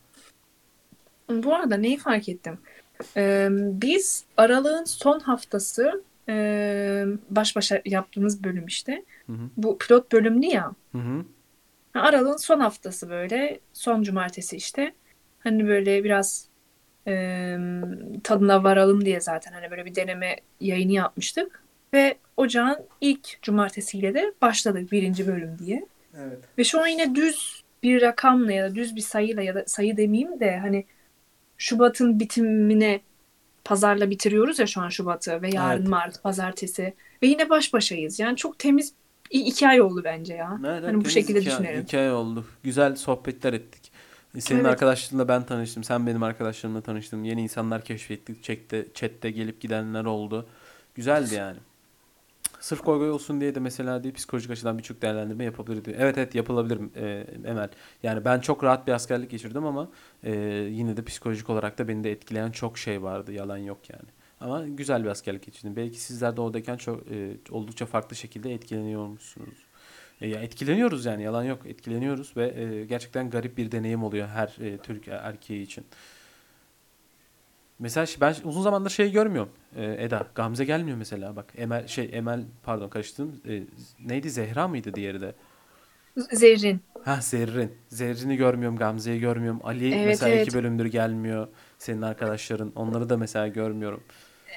Bu arada neyi fark ettim? Ee, biz Aralık'ın son haftası e, baş başa yaptığımız bölüm işte. Hı hı. Bu pilot bölümdü ya. Hı hı. Ha, Aralık'ın son haftası böyle. Son cumartesi işte. Hani böyle biraz e, tadına varalım diye zaten hani böyle bir deneme yayını yapmıştık. Ve ocağın ilk cumartesiyle de başladık birinci bölüm diye. Evet. Ve şu an yine düz bir rakamla ya da düz bir sayıyla ya da sayı demeyeyim de hani Şubat'ın bitimine pazarla bitiriyoruz ya şu an Şubat'ı ve yarın Evet. Mart, pazartesi ve yine baş başayız. Yani çok temiz iki ay oldu bence ya. Evet, hani bu şekilde hikaye- düşünelim. Hikaye oldu. Güzel sohbetler ettik. Senin Evet. arkadaşlarınla ben tanıştım. Sen benim arkadaşlarımla tanıştın. Yeni insanlar keşfettik. Chatte, chatte gelip gidenler oldu. Güzeldi yani. Sırf goy olsun diye de mesela diye psikolojik açıdan birçok değerlendirme yapabilir diyor. Evet evet yapılabilir e, Emel. Yani ben çok rahat bir askerlik geçirdim ama e, yine de psikolojik olarak da beni de etkileyen çok şey vardı. Yalan yok yani. Ama güzel bir askerlik geçirdim. Belki sizler de oradayken çok e, oldukça farklı şekilde etkileniyormuşsunuz. E, ya etkileniyoruz yani yalan yok. Etkileniyoruz ve e, gerçekten garip bir deneyim oluyor her e, Türk erkeği için. Mesela şi- ben uzun zamandır şey görmüyorum. E, Eda Gamze gelmiyor mesela bak. Emel şey Emel pardon karıştırdım. E, neydi Zehra mıydı diğeri de? Zerrin. Ha Zerrin. Zerrin'i görmüyorum, Gamze'yi görmüyorum. Ali Evet, mesela evet. iki bölümdür gelmiyor. Senin arkadaşların. Onları da mesela görmüyorum.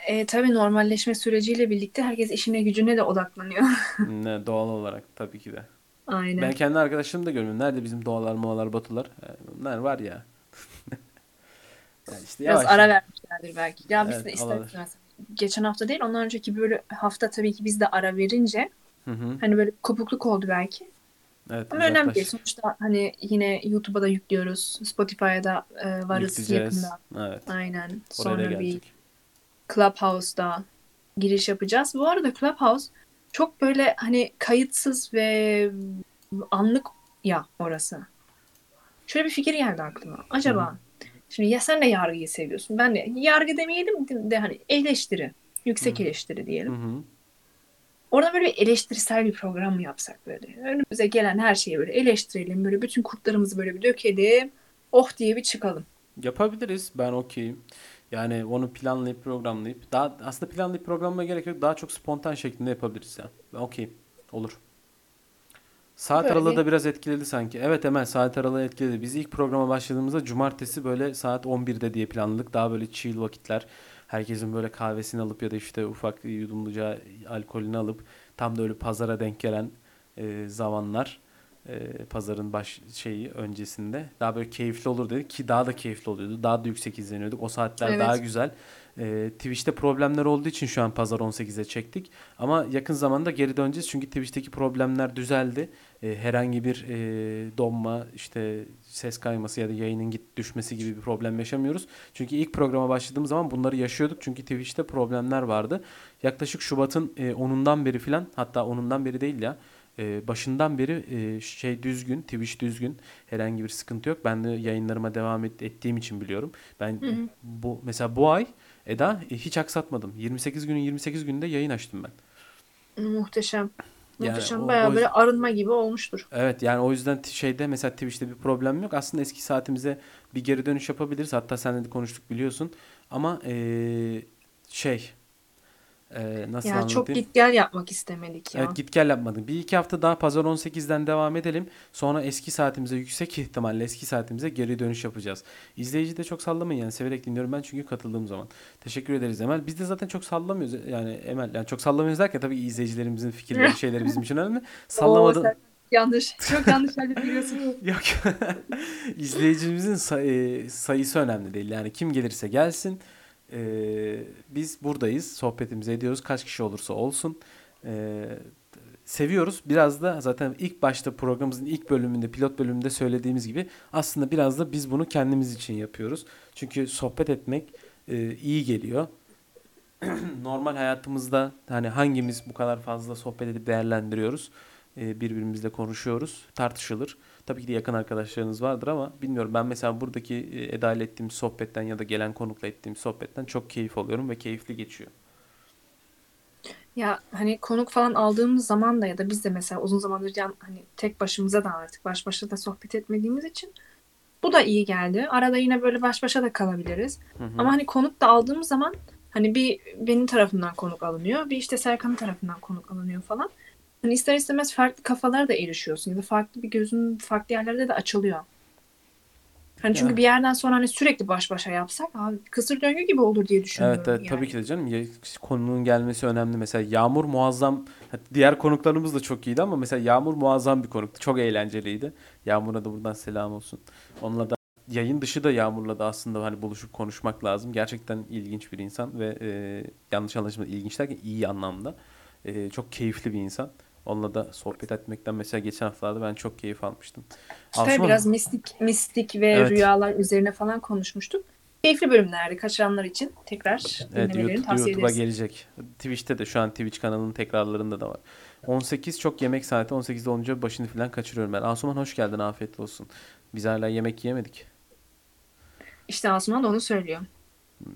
E, tabii normalleşme süreciyle birlikte herkes işine gücüne de odaklanıyor. Ne, doğal olarak tabii ki de. Aynen. Ben kendi arkadaşlarımı da görmüyorum. Nerede bizim doğalar, moğalar, batular? E, Bunlar var ya. Yani işte Biraz yavaş ara vermişlerdir belki. Ya biz Evet, de olabilir. istemez. Geçen hafta değil, ondan önceki böyle hafta tabii ki biz de ara verince Hı hı. hani böyle kopukluk oldu belki. Evet, Ama önemli değil. Sonuçta hani yine YouTube'a da yüklüyoruz. Spotify'a da e, varız Yükleyeceğiz. yakında. Evet. Aynen. Oraya Sonra bir. Clubhouse'da giriş yapacağız. Bu arada Clubhouse çok böyle hani kayıtsız ve anlık ya orası. Şöyle bir fikir geldi aklıma. Acaba şimdi ya sen de yargıyı seviyorsun. Ben de yargı demeyelim de, hani eleştiri. Yüksek Hı. eleştiri diyelim. hı. Orada böyle bir eleştirisel bir program mı yapsak böyle? Önümüze gelen her şeyi böyle eleştirelim. Böyle bütün kurtlarımızı böyle bir dökelim. Oh diye bir çıkalım. Yapabiliriz. Ben okeyim. Yani onu planlayıp programlayıp daha aslında planlayıp programlamaya gerek yok. Daha çok spontan şeklinde yapabiliriz ya. Ben okeyim. Olur. Saat Böyle. aralığı da biraz etkiledi sanki. Evet Emel saat aralığı etkiledi. Biz ilk programa başladığımızda cumartesi böyle saat 11'de diye planladık. Daha böyle chill vakitler. Herkesin böyle kahvesini alıp ya da işte ufak yudumluca alkolünü alıp tam da öyle pazara denk gelen e, zamanlar e, pazarın baş şeyi öncesinde daha böyle keyifli olur dedik ki daha da keyifli oluyordu. Daha da yüksek izleniyorduk. O saatler Evet. daha güzel. E, Twitch'te problemler olduğu için şu an pazar 18'e çektik. Ama yakın zamanda geri döneceğiz çünkü Twitch'teki problemler düzeldi. E, herhangi bir e, donma, işte ses kayması ya da yayının git düşmesi gibi bir problem yaşamıyoruz. Çünkü ilk programa başladığımız zaman bunları yaşıyorduk. Çünkü Twitch'te problemler vardı. Yaklaşık Şubat'ın e, 10'undan beri filan hatta 10'undan beri değil ya e, başından beri e, şey düzgün, Twitch düzgün. Herhangi bir sıkıntı yok. Ben de yayınlarıma devam et, ettiğim için biliyorum. Ben Hı hı. bu mesela bu ay Eda e, hiç aksatmadım. 28 günün 28 gününde yayın açtım ben. Muhteşem. Yani Muhteşem. o- Bayağı o- böyle arınma gibi olmuştur. Evet yani o yüzden şeyde mesela Twitch'te bir problem yok. Aslında eski saatimize bir geri dönüş yapabiliriz. Hatta seninle de konuştuk biliyorsun. Ama eee, şey eee, nasıl Ya çok anlatayım? git gel yapmak istemedik ya. Evet git gel yapmadık. Bir iki hafta daha pazar 18'den devam edelim. Sonra eski saatimize yüksek ihtimalle eski saatimize geri dönüş yapacağız. İzleyici de çok sallamayın yani severek dinliyorum ben çünkü katıldığım zaman. Teşekkür ederiz Emel. Biz de zaten çok sallamıyoruz yani Emel yani çok sallamıyoruz derken tabii izleyicilerimizin fikirleri şeyleri bizim için önemli. Oo, Sallamadı. sen yanlış. Çok yanlış yerleri biliyorsun. Yok. İzleyicimizin say- e, sayısı önemli değil. Yani kim gelirse gelsin. Ee, biz buradayız. Sohbetimizi ediyoruz. Kaç kişi olursa olsun. Ee, seviyoruz. Biraz da zaten ilk başta programımızın ilk bölümünde, pilot bölümünde söylediğimiz gibi aslında biraz da biz bunu kendimiz için yapıyoruz. Çünkü sohbet etmek e, iyi geliyor. Normal hayatımızda hani hangimiz bu kadar fazla sohbet edip değerlendiriyoruz? Ee, birbirimizle konuşuyoruz. Tartışılır. Tabii ki de yakın arkadaşlarınız vardır ama bilmiyorum ben mesela buradaki e, Eda ile ettiğim sohbetten ya da gelen konukla ettiğim sohbetten çok keyif alıyorum ve keyifli geçiyor. Ya hani konuk falan aldığımız zaman da ya da biz de mesela uzun zamandır yan, hani tek başımıza da artık baş başa da sohbet etmediğimiz için bu da iyi geldi. Arada yine böyle baş başa da kalabiliriz. Hı hı. Ama hani konuk da aldığımız zaman hani bir benim tarafımdan konuk alınıyor, bir işte Serkan'ın tarafından konuk alınıyor falan. Hani ister istemez farklı kafalara da erişiyorsun ya da farklı bir gözün farklı yerlerde de açılıyor. Hani çünkü Ya. bir yerden sonra hani sürekli baş başa yapsak abi kısır döngü gibi olur diye düşünüyorum Evet, evet yani. tabii ki de canım. Konunun gelmesi önemli. Mesela Yağmur muazzam. Diğer konuklarımız da çok iyiydi ama mesela Yağmur muazzam bir konuktu. Çok eğlenceliydi. Yağmur'a da buradan selam olsun. Onunla da yayın dışı da Yağmur'la da aslında hani buluşup konuşmak lazım. Gerçekten ilginç bir insan ve e, yanlış anlaşılma ilginç derken iyi anlamda. E, çok keyifli bir insan. Onunla da sohbet etmekten mesela geçen haftalarda ben çok keyif almıştım. Asuman, biraz mistik mistik ve evet. rüyalar üzerine falan konuşmuştuk. Keyifli bölümlerdi. Kaçıranlar için tekrar Evet, dinlemelerini YouTube, tavsiye YouTube'a ederiz. gelecek. Twitch'te de şu an Twitch kanalının tekrarlarında da var. 18 çok yemek saati. 18'de olunca başını falan kaçırıyorum ben. Asuman hoş geldin. Afiyet olsun. Biz hala yemek yiyemedik. İşte Asuman da onu söylüyor.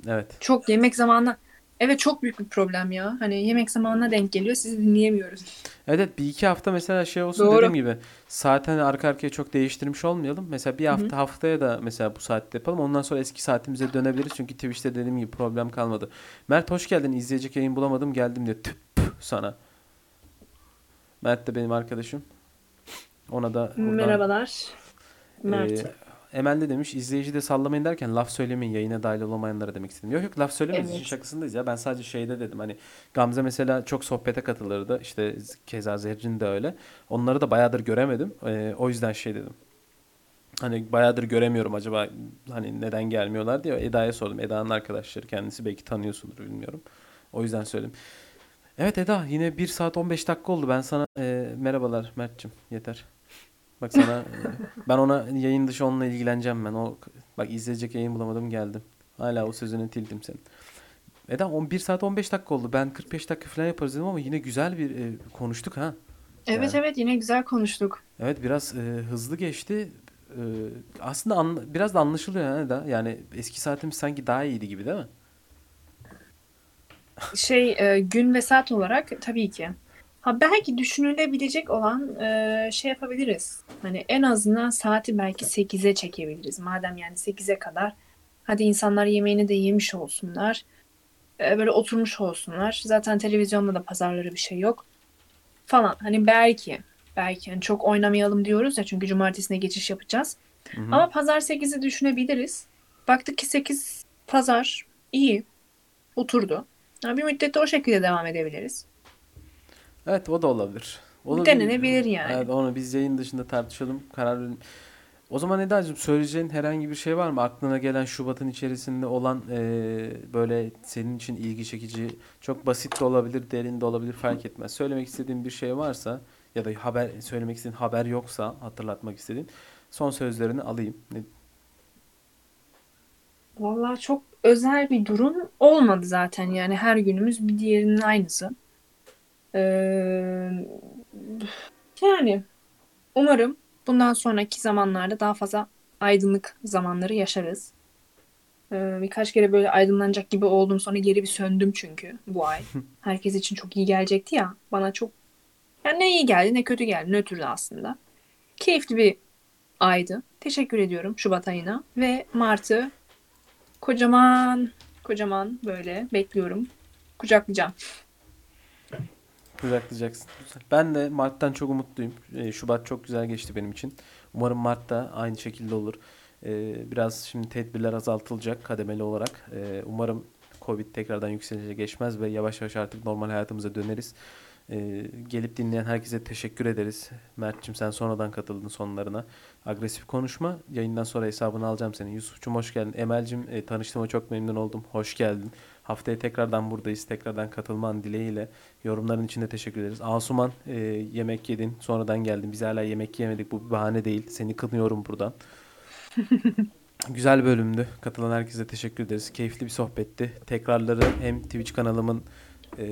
Evet. Çok yemek zamanına Evet çok büyük bir problem ya. Hani yemek zamanına denk geliyor. Sizi dinleyemiyoruz. Evet, evet bir iki hafta mesela şey olsun Doğru. dediğim gibi saat hani arka arkaya çok değiştirmiş olmayalım. Mesela bir hafta haftaya da mesela bu saatte yapalım. Ondan sonra eski saatimize dönebiliriz. Çünkü Twitch'te dediğim gibi problem kalmadı. Mert hoş geldin. İzleyecek yayın bulamadım geldim diyor. Tüp sana. Mert de benim arkadaşım. Ona da buradan Merhabalar. Mert. Ee, Emel de demiş izleyici de sallamayın derken laf söylemeyin yayına dahil olamayanlara demek istedim. Yok yok laf söylemeyiz Evet. şakasındayız ya. Ben sadece şeyde dedim hani Gamze mesela çok sohbete katılırdı. İşte keza Zerrin de öyle. Onları da bayağıdır göremedim. Ee, o yüzden şey dedim. Hani bayağıdır göremiyorum acaba hani neden gelmiyorlar diye Eda'ya sordum. Eda'nın arkadaşları kendisi belki tanıyorsundur bilmiyorum. O yüzden söyledim. Evet Eda yine 1 saat 15 dakika oldu. Ben sana e, merhabalar Mert'cim yeter. Bak sana e, ben ona yayın dışı onunla ilgileneceğim ben. O bak izleyecek yayın bulamadım geldim. Hala o sözüne tildim senin. Eda 11 saat 15 dakika oldu. Ben 45 dakika falan yaparız dedim ama yine güzel bir e, konuştuk ha. Evet Yani evet yine güzel konuştuk. evet biraz e, hızlı geçti. E, aslında anla- biraz da anlaşılıyor ha Eda. Yani eski saatimiz sanki daha iyiydi gibi değil mi? Şey e, gün ve saat olarak tabii ki. Ha belki düşünülebilecek olan e, şey yapabiliriz. Hani en azından saati belki 8'e çekebiliriz. Madem yani 8'e kadar hadi insanlar yemeğini de yemiş olsunlar. E, böyle oturmuş olsunlar. Zaten televizyonda da pazarları bir şey yok falan. Hani belki belki hani çok oynamayalım diyoruz ya çünkü cumartesine geçiş yapacağız. Hı hı. Ama pazar 8'i düşünebiliriz. Baktık ki 8 pazar iyi oturdu. Ha, bir müddet de o şekilde devam edebiliriz. Evet o da olabilir. Onu bir, denenebilir yani. evet, onu biz yayın dışında tartışalım, karar verelim. O zaman Eda'cığım söyleyeceğin herhangi bir şey var mı? Aklına gelen Şubat'ın içerisinde olan eee, böyle senin için ilgi çekici, çok basit de olabilir, derin de olabilir fark etmez. Söylemek istediğin bir şey varsa ya da haber söylemek istediğin haber yoksa hatırlatmak istediğin son sözlerini alayım. Ne- Vallahi çok özel bir durum olmadı zaten yani her günümüz bir diğerinin aynısı. Ee, yani umarım bundan sonraki zamanlarda daha fazla aydınlık zamanları yaşarız. Ee, birkaç kere böyle aydınlanacak gibi oldum sonra geri bir söndüm çünkü bu ay. Herkes için çok iyi gelecekti ya. Bana çok yani ne iyi geldi ne kötü geldi nötrdü aslında. Keyifli bir aydı. Teşekkür ediyorum Şubat ayına ve Mart'ı kocaman kocaman böyle bekliyorum. Kucaklayacağım. Kucaklayacaksın. Ben de Mart'tan çok umutluyum. Ee, Şubat çok güzel geçti benim için. Umarım Mart da aynı şekilde olur. Ee, biraz şimdi tedbirler azaltılacak kademeli olarak. Ee, umarım Covid tekrardan yükselecek geçmez ve yavaş yavaş artık normal hayatımıza döneriz. Gelip dinleyen herkese teşekkür ederiz. Mert'cim sen sonradan katıldın sonlarına. Agresif konuşma. Yayından sonra hesabını alacağım senin. Yusuf'cum hoş geldin. Emel'cim e, tanıştığıma çok memnun oldum. Hoş geldin. Haftaya tekrardan buradayız. Tekrardan katılman dileğiyle. Yorumların için de teşekkür ederiz. Asuman e, yemek yedin. Sonradan geldin. Biz hala yemek yemedik. Bu bir bahane değil. Seni kınıyorum buradan. Güzel bölümdü. Katılan herkese teşekkür ederiz. Keyifli bir sohbetti. Tekrarları hem Twitch kanalımın e,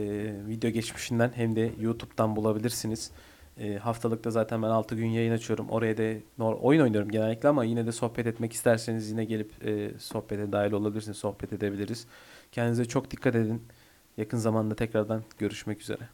video geçmişinden hem de YouTube'dan bulabilirsiniz. E, haftalıkta zaten ben 6 gün yayın açıyorum. Oraya da oyun oynuyorum genellikle ama yine de sohbet etmek isterseniz yine gelip e, sohbete dahil olabilirsiniz. Sohbet edebiliriz. Kendinize çok dikkat edin. Yakın zamanda tekrardan görüşmek üzere.